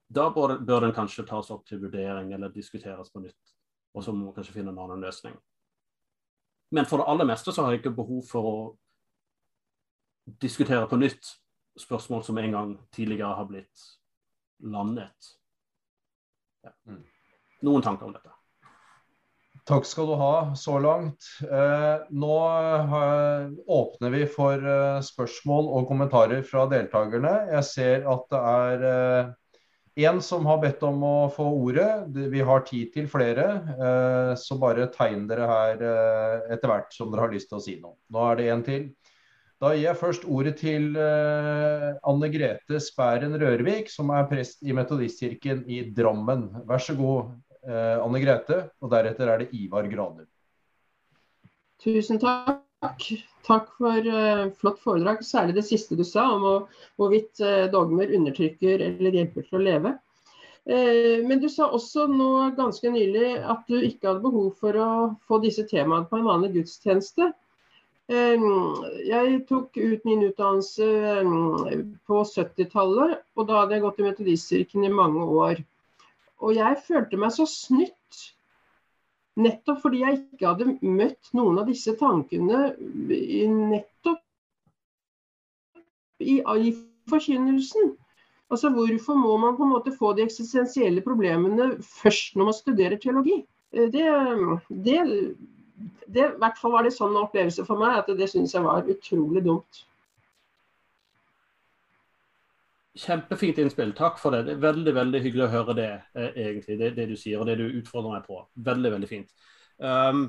da bør, bør, den kanskje tas opp til vurdering eller diskuteres på nytt. Og så må man kanskje finne en annen løsning. Men for det aller meste så har jeg ikke behov for å diskutere på nytt spørsmål som en gang tidligere har blitt landet. Ja. Mm. Noen tanker om dette? Takk skal du ha så langt. Eh, nå eh, åpner vi for eh, spørsmål og kommentarer fra deltakerne. Jeg ser at det er én som har bedt om å få ordet. Vi har tid til flere, så bare tegn dere her etter hvert som dere har lyst til å si noe. Nå er det en til. Da gir jeg først ordet til Anne Grete Spæren Rørvik, som er prest i Metodistkirken i Drammen. Vær så god, Eh, Anne Grete, og deretter er det Ivar Granum. Tusen takk. Takk for uh, flott foredrag, særlig det siste du sa om å, hvorvidt uh, dogmer undertrykker eller hjelper til å leve. Men du sa også nå ganske nylig at du ikke hadde behov for å få disse temaene på en vanlig gudstjeneste. Jeg tok ut min utdannelse på 70-tallet, og da hadde jeg gått i Metodistkirken i mange år. Og jeg følte meg så snytt. Nettopp fordi jeg ikke hadde møtt noen av disse tankene nettopp i, i forkynnelsen. Altså Hvorfor må man på en måte få de eksistensielle problemene først når man studerer teologi? Eh, det, det, det, i hvert fall var det sånn opplevelse for meg at det syns jeg var utrolig dumt. Kjempefint innspill. Takk for det. Det er veldig veldig hyggelig å høre det, eh, egentlig, det, det, du sier og det du utfordrer meg på. Veldig, veldig fint. Um,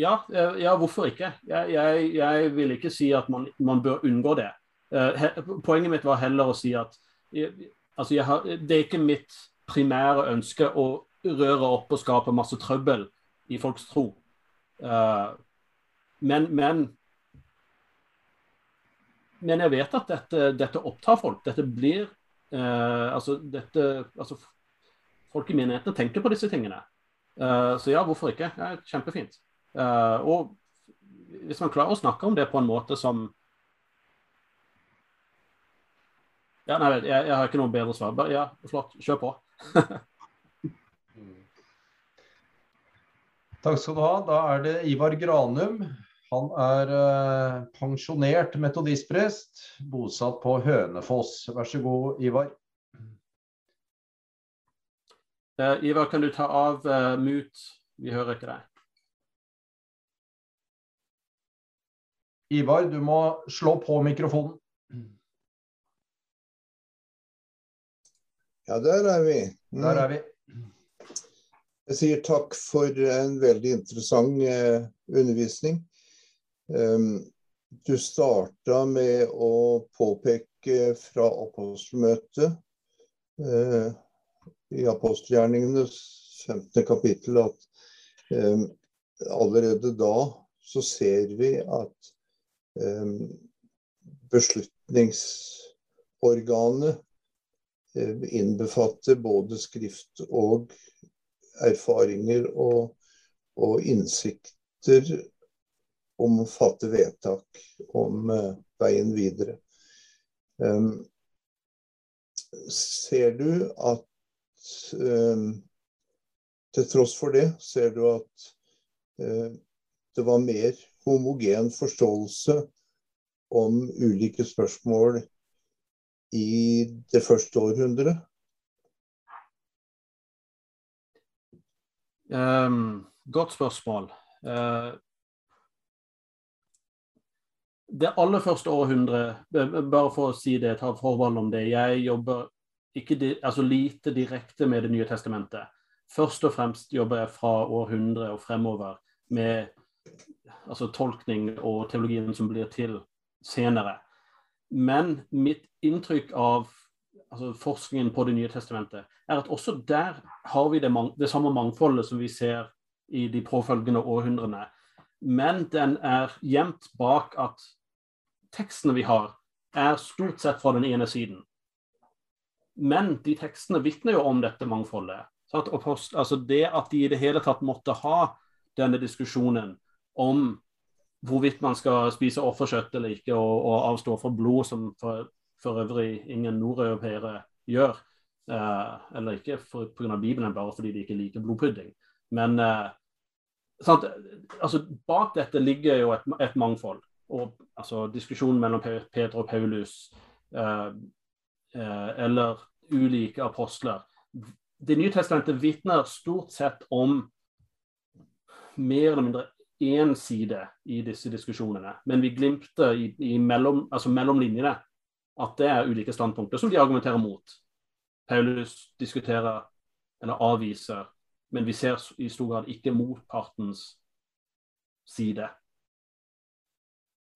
ja, eh, ja, hvorfor ikke? Jeg, jeg, jeg, vil ikke si at man, man bør unngå det. Uh, he, poenget mitt var heller å si at altså har, det er ikke mitt primære ønske å røre opp og skape masse trøbbel i folks tro. Uh, men, men men jeg vet at dette, dette opptar folk. Dette blir uh, altså, dette, altså, Folk i menighetene tenker på disse tingene. Uh, så ja, hvorfor ikke? Ja, kjempefint. Og hvis man klarer å snakke om det på en måte som Ja, nei, jeg, jeg har ikke noe bedre svar. Bare, ja, flott. Kjør på. Takk skal du ha. Da er det Ivar Granum. Han er eh, pensjonert metodistprest, bosatt på Hønefoss. Vær så god, Ivar. Eh, Ivar, kan du ta av eh, mut? Vi hører ikke deg. Ivar, du må slå på mikrofonen. Ja, der er vi. Mm. Der er vi. Jeg sier takk for en veldig interessant eh, undervisning. Um, du starta med å påpeke fra apostelmøtet eh, i apostelgjerningenes 15. kapittel at eh, allerede da så ser vi at eh, beslutningsorganet eh, innbefatter både skrift og erfaringer og, og innsikter om å fatte vedtak om uh, veien videre. Um, ser du at um, Til tross for det, ser du at uh, det var mer homogen forståelse om ulike spørsmål i det første århundret? Um, godt spørsmål. Uh, det aller første århundret, bare for å si det, ta forbehold om det, jeg jobber ikke altså lite direkte med Det nye testamentet. Først og fremst jobber jeg fra århundret og fremover med altså tolkning og teologien som blir til senere. Men mitt inntrykk av altså forskningen på Det nye testamentet er at også der har vi det, det samme mangfoldet som vi ser i de påfølgende århundrene. Men den er gjemt bak at tekstene vi har, er stort sett fra den ene siden. Men de tekstene vitner jo om dette mangfoldet. Altså det at de i det hele tatt måtte ha denne diskusjonen om hvorvidt man skal spise offerkjøtt eller ikke, og, og avstå fra blod, som for, for øvrig ingen nordeuropeere gjør. Uh, eller ikke pga. Bibelen, bare fordi de ikke liker blodpudding. Men uh, sant? Altså, bak dette ligger jo et, et mangfold. Og altså, diskusjonen mellom Peter og Paulus uh, eller ulike apostler. Det nye testamentet vitner stort sett om mer eller mindre én side i disse diskusjonene. Men vi glimter i, i mellom, altså mellom linjene at det er ulike standpunkter som de argumenterer mot. Paulus diskuterer eller avviser, men vi ser i stor grad ikke motpartens side.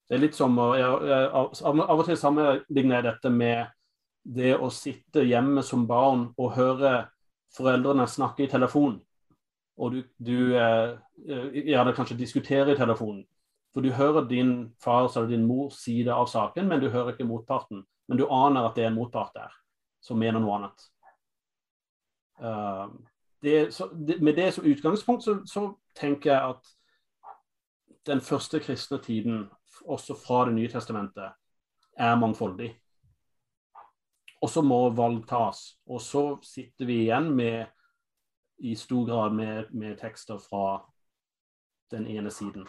Det er litt som Av og til sammenligner jeg dette med det å sitte hjemme som barn og høre foreldrene snakke i telefon. Og du, du eh, gjerne kanskje diskutere i telefonen. For du hører din fars eller din mors side av saken, men du hører ikke motparten. Men du aner at det er en motpart der som mener noe annet. Uh, det, så, det, med det som utgangspunkt så, så, tenker jeg at den første kristne tiden, også fra Det nye testamentet, er mangfoldig. Og så må valg tas. Og så sitter vi igjen med i stor grad med, med tekster fra den ene siden.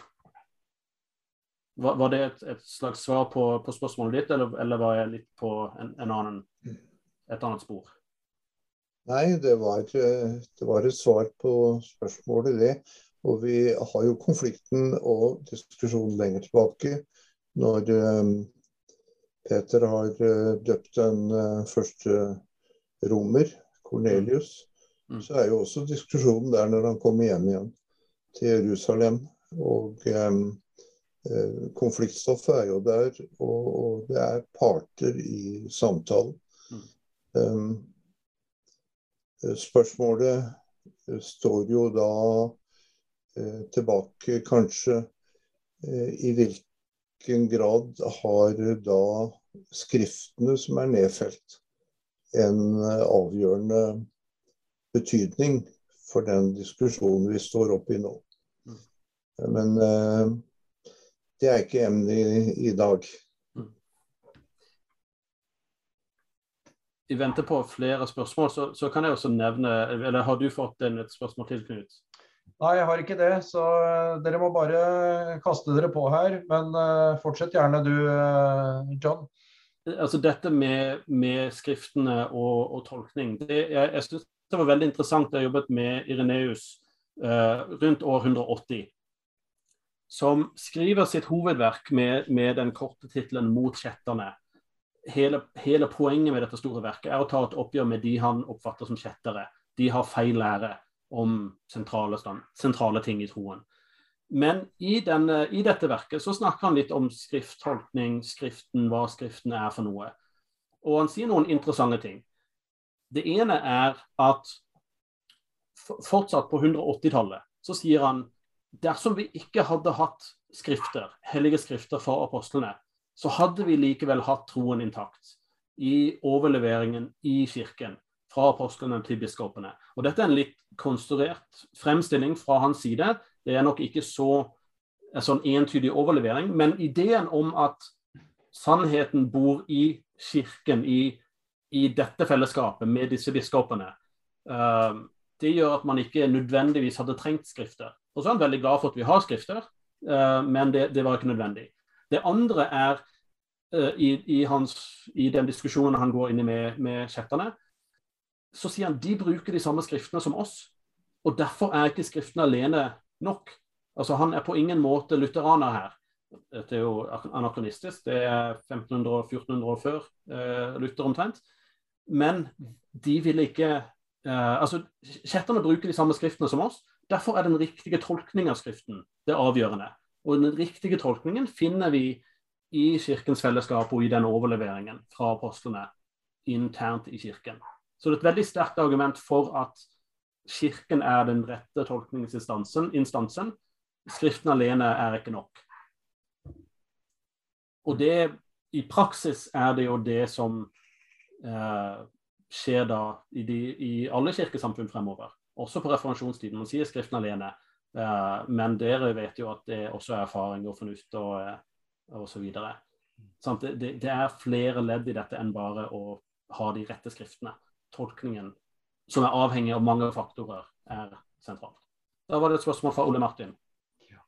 Var, var det et, et, slags svar på, på spørsmålet ditt, eller, eller, var jeg litt på en, en annen, et annet spor? Nei, det var, det var, et svar på spørsmålet, det. Og vi har jo konflikten og diskusjonen lenger tilbake. Når um, Peter har uh, døpt den uh, første romer, Cornelius, mm. så er jo også diskusjonen der når han kommer hjem igjen til Jerusalem. Og um, Eh, konfliktstoffet er jo der, og, og, det er parter i samtalen. Mm. Um, spørsmålet står jo da tilbake kanskje i hvilken grad har da skriftene som er nedfelt, en avgjørende betydning for den diskusjonen vi står oppe i nå. Mm. Men det er ikke emnet i, i dag. Mm. I vente på flere spørsmål, så, så, kan jeg også nevne Eller har du fått et spørsmål til, Knut? Nei, jeg har ikke det. Så uh, dere må bare kaste dere på her. Men uh, fortsett gjerne du, uh, John. Altså Dette med, med skriftene og, og tolkning. Det, jeg jeg synes det var veldig interessant. Jeg jobbet med Ireneus rundt år 180 som skriver sitt hovedverk med, med den korte tittelen 'Mot kjetterne'. hele, hele, poenget med dette store verket er å ta et oppgjør med de han oppfatter som kjettere. De har feil lære om sentrale, stand, sentrale ting i troen. Men i, denne, i, dette verket så snakker han litt om skrifttolkning, Skriften, hva Skriften er for noe. Og han sier noen interessante ting. Det ene er at fortsatt på 180-tallet så sier han dersom vi ikke hadde hatt skrifter, hellige skrifter for apostlene, så hadde vi likevel hatt troen intakt i overleveringen i kirken fra apostlene til biskopene. Og Dette er en litt konstruert fremstilling fra hans side. Det er nok ikke så en sånn entydig overlevering, men ideen om at sannheten bor i kirken, i, i dette fellesskapet med disse biskopene, uh, det gjør at man ikke nødvendigvis hadde trengt skrifter. Og så er han veldig glad for at vi har skrifter, uh, men det, det, var ikke nødvendig. Det andre er uh, i, i, hans, i, den diskusjonen han går inn i med, med kjetterne, så sier han de bruker de samme skriftene som oss. Og derfor er ikke skriftene alene nok. Altså Han er på ingen måte lutheraner her. Dette er jo anakronistisk. Det er 1500-1400 år før eh, Luther omtrent. Men de vil ikke eh, altså Kjetterne bruker de samme skriftene som oss. Derfor er den riktige tolkningen av Skriften det avgjørende. Og den riktige tolkningen finner vi i Kirkens fellesskap og i den overleveringen fra apostlene internt i Kirken. Så det er et veldig sterkt argument for at Kirken er den rette tolkningsinstansen. Skriften alene er ikke nok. Og det, i praksis er det jo det som eh, skjer da i, de, i, alle kirkesamfunn fremover. Også på reformasjonstiden. Man sier Skriften alene. Eh, men dere vet jo at det også er erfaring og fornuft og, eh, og så videre. Sånn, det, det, det er flere ledd i dette enn bare å ha de rette skriftene. Tolkningen som er avhengig av mange faktorer, er sentralt. Da var det et spørsmål fra Ole Martin. Ja.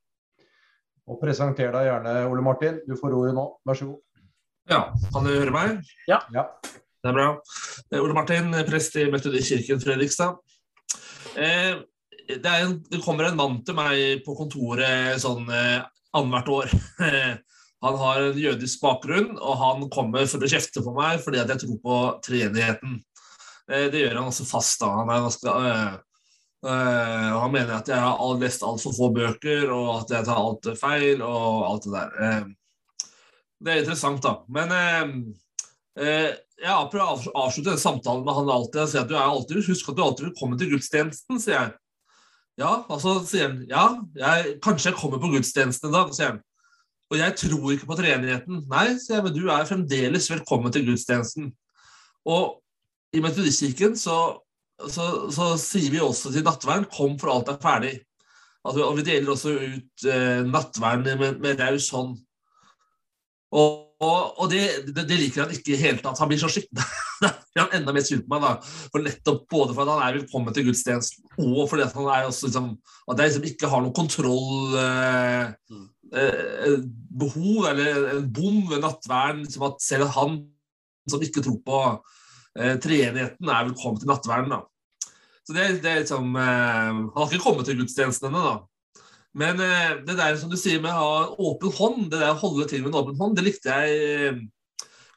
Og Presenter deg gjerne, Ole Martin. Du får ordet nå. Vær så god. Ja, kan du høre meg? Ja. ja. Det er bra. Ole Martin, prest i Metodikirken Fredrikstad. Eh, det, en, det, kommer en mann til meg på kontoret sånn eh, annethvert år. han har en jødisk bakgrunn, og han kommer for å kjefte på meg fordi at jeg tror på treenigheten. Eh, det gjør han også fast. da. Han, ganske, øh, øh, han mener at jeg har lest altfor få bøker, og at jeg tar alt feil, og alt det der. Det er interessant, da. Men øh, jeg prøver å avslutte den samtalen med han alltid og sier at du er alltid, husk at du alltid vil komme til gudstjenesten, sier jeg. Ja, altså sier han ja, jeg, kanskje jeg kommer på gudstjenesten en dag, sier han. Og jeg tror ikke på treenigheten. Nei, sier jeg, men du er fremdeles velkommen til gudstjenesten. Og i Metodistkirken så, så, så, sier vi også til nattverden 'kom for alt er ferdig'. Altså, og Vi deler også ut eh, nattverden med, med raus hånd. Og, og, og det, det, det, liker han ikke i hele tatt. Han blir så skikkelig blir han enda mer sur på meg. da. For nettopp Både fordi han er velkommen til gudstjenesten, og fordi at han er også liksom, at jeg liksom ikke har noen kontroll eh, mm. eh, behov eller en bom ved nattverden. Liksom at selv han som ikke tror på eh, treenigheten er velkommen til nattverden. da. Så det, det er liksom eh, Han har ikke kommet til gudstjenesten ennå, da. Men eh, det der som du sier med å ha en åpen hånd, det der å holde til med en åpen hånd, det likte jeg eh,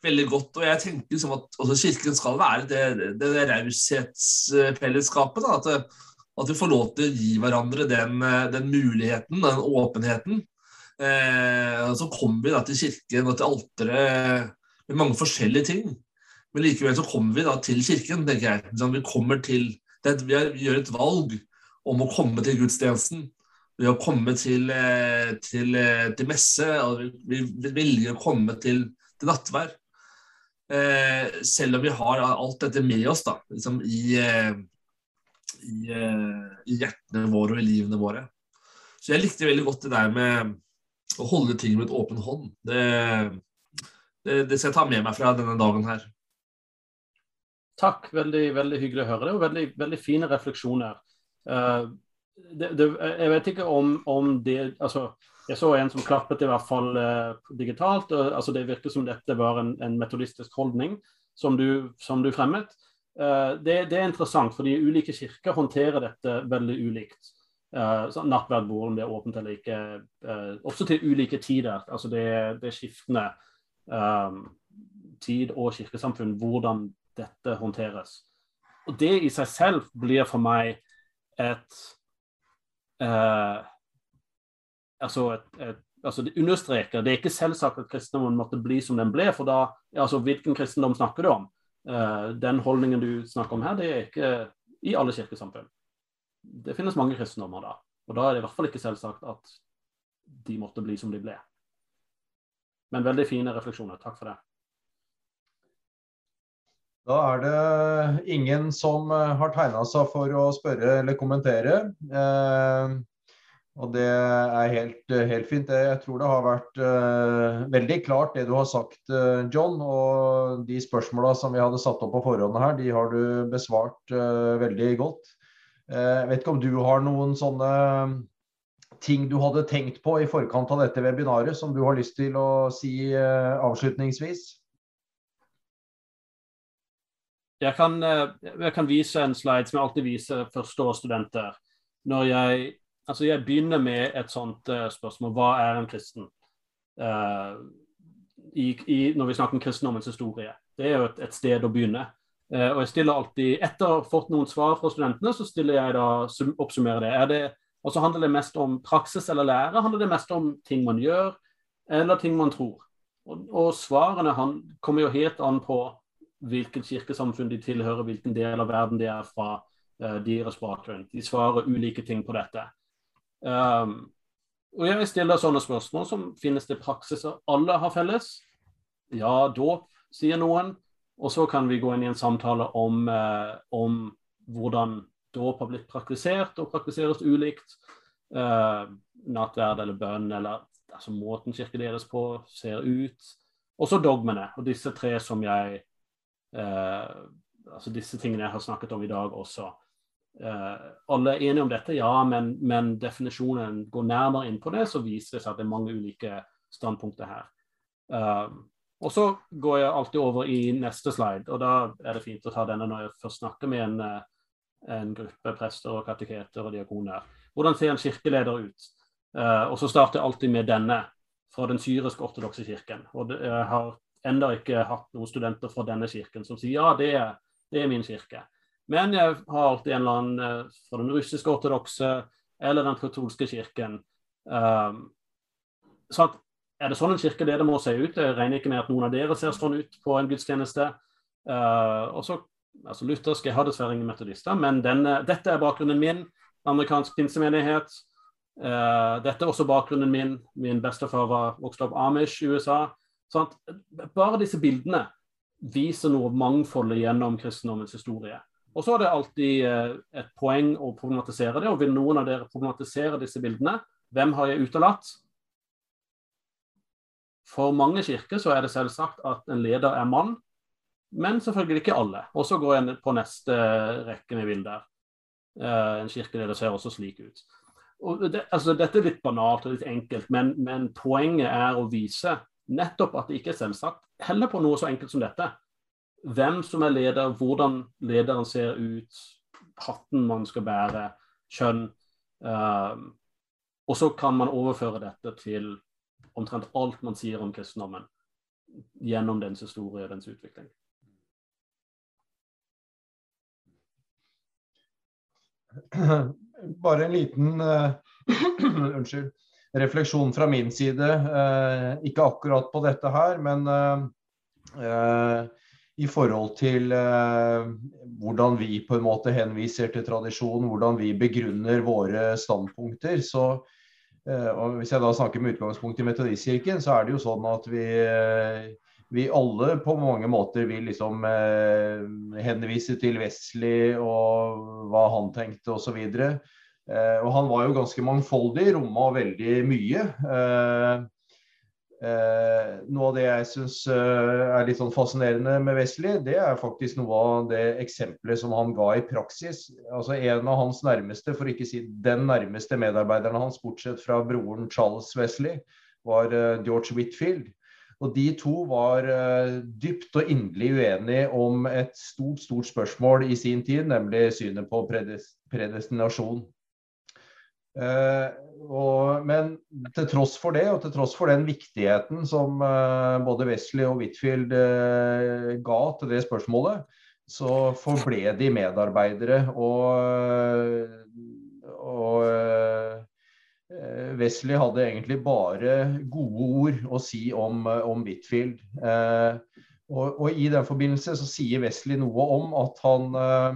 veldig godt. Og jeg tenker liksom at også Kirken skal være det, det, det raushetsfellesskapet. At, at, vi får lov til å gi hverandre den, eh, den muligheten, den åpenheten. Eh, så kommer vi da til kirken og til alteret med mange forskjellige ting. Men likevel så kommer vi da til kirken, tenker jeg. Sånn, vi, til, vi, gjør et valg om å komme til gudstjenesten. Ved å komme til, eh, til, eh, til messe. og Vi, vi velger å komme til, til nattvær. Eh, selv om vi har alt dette med oss da, liksom i, eh, i, i, hjertene våre og i livene våre. Så jeg likte veldig godt det der med å holde ting med et åpen hånd. Det, det, det skal jeg ta med meg fra denne dagen her. Takk, veldig, veldig hyggelig å høre det, og veldig, veldig fine refleksjoner. Uh, det, det, jeg vet ikke om, om, det altså, Jeg så en som klappet i hvert fall eh, digitalt. og altså, Det virker som dette var en, en metodistisk holdning som du, som du fremmet. Eh, det, det, er interessant, fordi ulike kirker håndterer dette veldig ulikt. Uh, Nattverdbord, om det er åpent eller ikke. også til ulike tider. altså Det, er skiftende tid og kirkesamfunn hvordan dette håndteres. Og det i seg selv blir for meg et eh, altså, et, et, altså Det understreker det er ikke selvsagt at kristendommen måtte bli som den ble. for da, altså Hvilken kristendom snakker du om? Eh, den holdningen du snakker om her, det er ikke i alle kirkesamfunn. Det finnes mange kristendommer da. Og da er det i hvert fall ikke selvsagt at de måtte bli som de ble. Men veldig fine refleksjoner. Takk for det. Da er det ingen som eh, har tegna seg for å spørre eller kommentere. Eh, og det er helt, helt, fint. Jeg tror det har vært eh, veldig klart det du har sagt, eh, John. Og de spørsmåla som vi hadde satt opp på forhånd her, de har du besvart eh, veldig godt. Eh, jeg vet ikke om du har noen sånne ting du hadde tenkt på i forkant av dette webinaret som du har lyst til å si eh, avslutningsvis? Jeg kan, eh, jeg kan, vise en slide som jeg alltid viser førsteårsstudenter. Når jeg, altså jeg begynner med et sånt uh, spørsmål hva er en kristen? Uh, i, i, når vi snakker om kristendommens historie. Det er jo et, et sted å begynne. Uh, og jeg stiller alltid, Etter å ha fått noen svar fra studentene, så stiller jeg da oppsummerer det. Det og så handler det mest om praksis eller lære. Handler det mest om ting man gjør, eller ting man tror. Og, og svarene han, kommer jo helt an på hvilket kirkesamfunn de tilhører, hvilken del av verden de er fra, uh, deres bakgrunn. De svarer ulike ting på dette. Um, og jeg stiller sånne spørsmål som finnes det praksiser alle har felles? Ja, dåp, sier noen. Og så kan vi gå inn i en samtale om, uh, om hvordan dåp har blitt praktisert og praktiseres ulikt. Uh, nattverd eller bønn eller altså, måten kirken deres på ser ut. Og så dogmene. Og disse tre som jeg Altså disse tingene jeg har snakket om i dag også. Uh, alle er enige om dette, ja, men, men, definisjonen går nærmere inn på det, så viser det seg at det er mange ulike standpunkter her. og så går jeg alltid over i neste slide, og da er det fint å ta denne når jeg først snakker med en en gruppe prester og kateketer og diakoner. Hvordan ser en kirkeleder ut? Og så starter jeg alltid med denne, fra den syrisk-ortodokse kirken. Og det, jeg har enda ikke hatt noen studenter fra denne kirken som sier ja, det er, det er min kirke. Men jeg har alltid en eller annen uh, fra den russiske ortodokse eller den katolske kirken. Um, så at, er det sånn en kirke, det må se ut? Jeg regner ikke med at noen av dere ser sånn ut på en gudstjeneste. Uh, og så altså luthersk. Jeg har dessverre ingen metodister, men denne, dette er bakgrunnen min. Amerikansk pinsemenighet. Uh, dette er også bakgrunnen min. Min bestefar var vokst opp Amish i USA. Sånn bare disse bildene viser noe mangfoldet gjennom kristendommens historie. Og så er det alltid uh, et poeng å problematisere det. Og vil noen av dere problematisere disse bildene? Hvem har jeg utelatt? For mange kirker så er det selvsagt at en leder er mann, men selvfølgelig ikke alle. Og så går jeg på neste rekke med bilder. En kirkeleder ser også slik ut. Det, altså, dette er litt banalt og litt enkelt, men, men, poenget er å vise nettopp at det ikke er selvsagt. Heller på noe så enkelt som dette. Hvem som er leder, hvordan lederen ser ut, hatten man skal bære, kjønn. Uh, og så kan man overføre dette til omtrent alt man sier om kristendommen gjennom dens historie og dens utvikling. Bare en liten uh, unnskyld, refleksjon fra min side. Eh, ikke akkurat på dette her, men eh, i forhold til hvordan vi på en måte henviser til tradisjon, hvordan vi begrunner våre standpunkter. så og Hvis jeg da snakker med utgangspunkt i Metodistkirken, så er det jo sånn at vi vi alle på mange måter vil liksom eh, henvise til Wesley og hva han tenkte osv. Eh, og han var jo ganske mangfoldig, romma veldig mye. Eh, eh, noe av det jeg syns eh, er litt sånn fascinerende med Wesley, det er faktisk noe av det eksempelet som han ga i praksis. Altså En av hans nærmeste, for ikke si den nærmeste medarbeideren hans, bortsett fra broren Charles Wesley, var eh, George Whitfield. Og de to var dypt og inderlig uenige om et stort, stort spørsmål i sin tid, nemlig synet på predestinasjon. Eh, og, men til tross for det, og til tross for den viktigheten som eh, både Wesley og Whitfield eh, ga til det spørsmålet, så forble de medarbeidere. Og, og Wesley hadde egentlig bare gode ord å si om, om Whitfield. Eh, og, og, I den forbindelse så sier Wesley noe om at han, eh,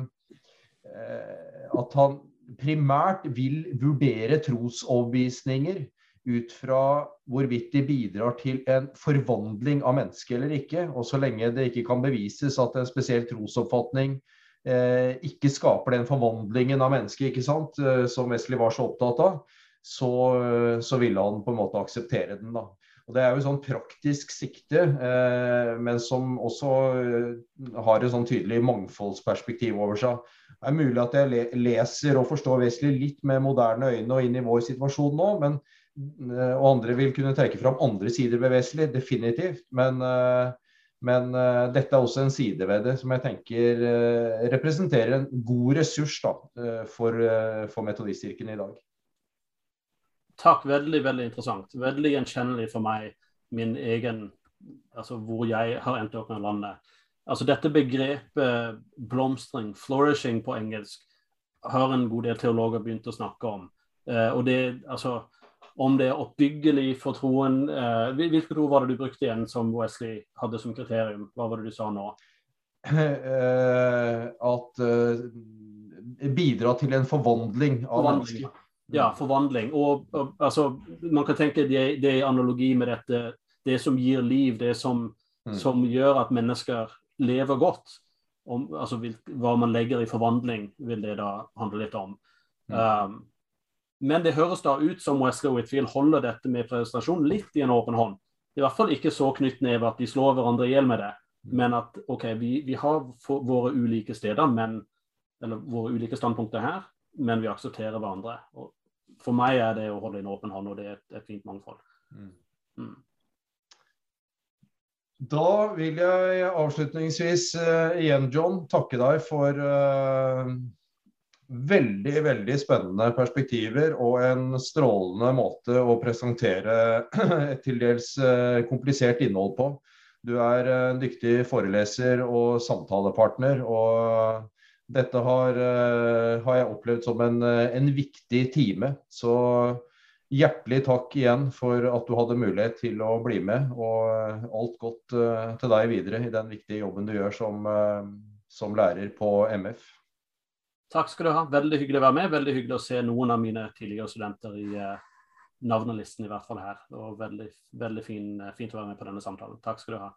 at han primært vil vurdere trosoverbevisninger ut fra hvorvidt de bidrar til en forvandling av mennesket eller ikke. Og så lenge det ikke kan bevises at en spesiell trosoppfatning eh, ikke skaper den forvandlingen av mennesket ikke sant, eh, som Wesley var så opptatt av, så, eh, så ville han på en måte akseptere den. da. Og Det er jo sånn praktisk sikte, eh, men som også eh, har et sånn tydelig mangfoldsperspektiv over seg. Det er mulig at jeg leser og forstår Wesley litt med moderne øyne og inn i vår situasjon nå, men, eh, og andre vil kunne trekke fram andre sider ved Wesley, definitivt. Men, men dette er også en side ved det som jeg tenker representerer en god ressurs da, for, for metodistkirken i dag. Takk, veldig veldig interessant. Veldig gjenkjennelig for meg, min egen altså hvor jeg har endt opp med landet. Altså Dette begrepet blomstring, 'flourishing' på engelsk, har en god del teologer begynt å snakke om. Eh, og det, altså, Om det er oppbyggelig for troen eh, Hvilket ord var det du brukte igjen som Wesley hadde som kriterium? Hva var det du sa nå? Eh, at eh, bidra til en forvandling av mennesket. Ja, forvandling. Og, og, altså, man kan tenke det, det er analogi med dette. Det som gir liv, det som, mm. som gjør at mennesker lever godt. Om, altså, hva man legger i forvandling, vil det da handle litt om. Mm. Um, men det høres da ut som Wesley Whitfield holder dette med prestasjon litt i en åpen hånd. I hvert fall ikke så knyttneve at de slår hverandre i hjel med det, mm. men at OK, vi, vi har våre ulike steder, men, eller våre ulike standpunkter her, men vi aksepterer hverandre. Og for meg er det å holde en åpen hånd, og det er et, et fint mangfold. Mm. Mm. Da vil jeg avslutningsvis uh, igjen, John, takke deg for uh, veldig, veldig spennende perspektiver og en strålende måte å presentere et til dels uh, komplisert innhold på. Du er en dyktig foreleser og samtalepartner. og dette har, uh, har jeg opplevd som en, eh, en, viktig time. Så hjertelig takk igjen for at du hadde mulighet til å bli med. Og eh, alt godt til deg videre i den viktige jobben du gjør som, som, lærer på MF. Takk skal du ha. Veldig hyggelig å være med. Veldig hyggelig å se noen av mine tidligere studenter i navnelisten, i hvert fall her. Og veldig, veldig fin, fint å være med på denne samtalen. Takk skal du ha.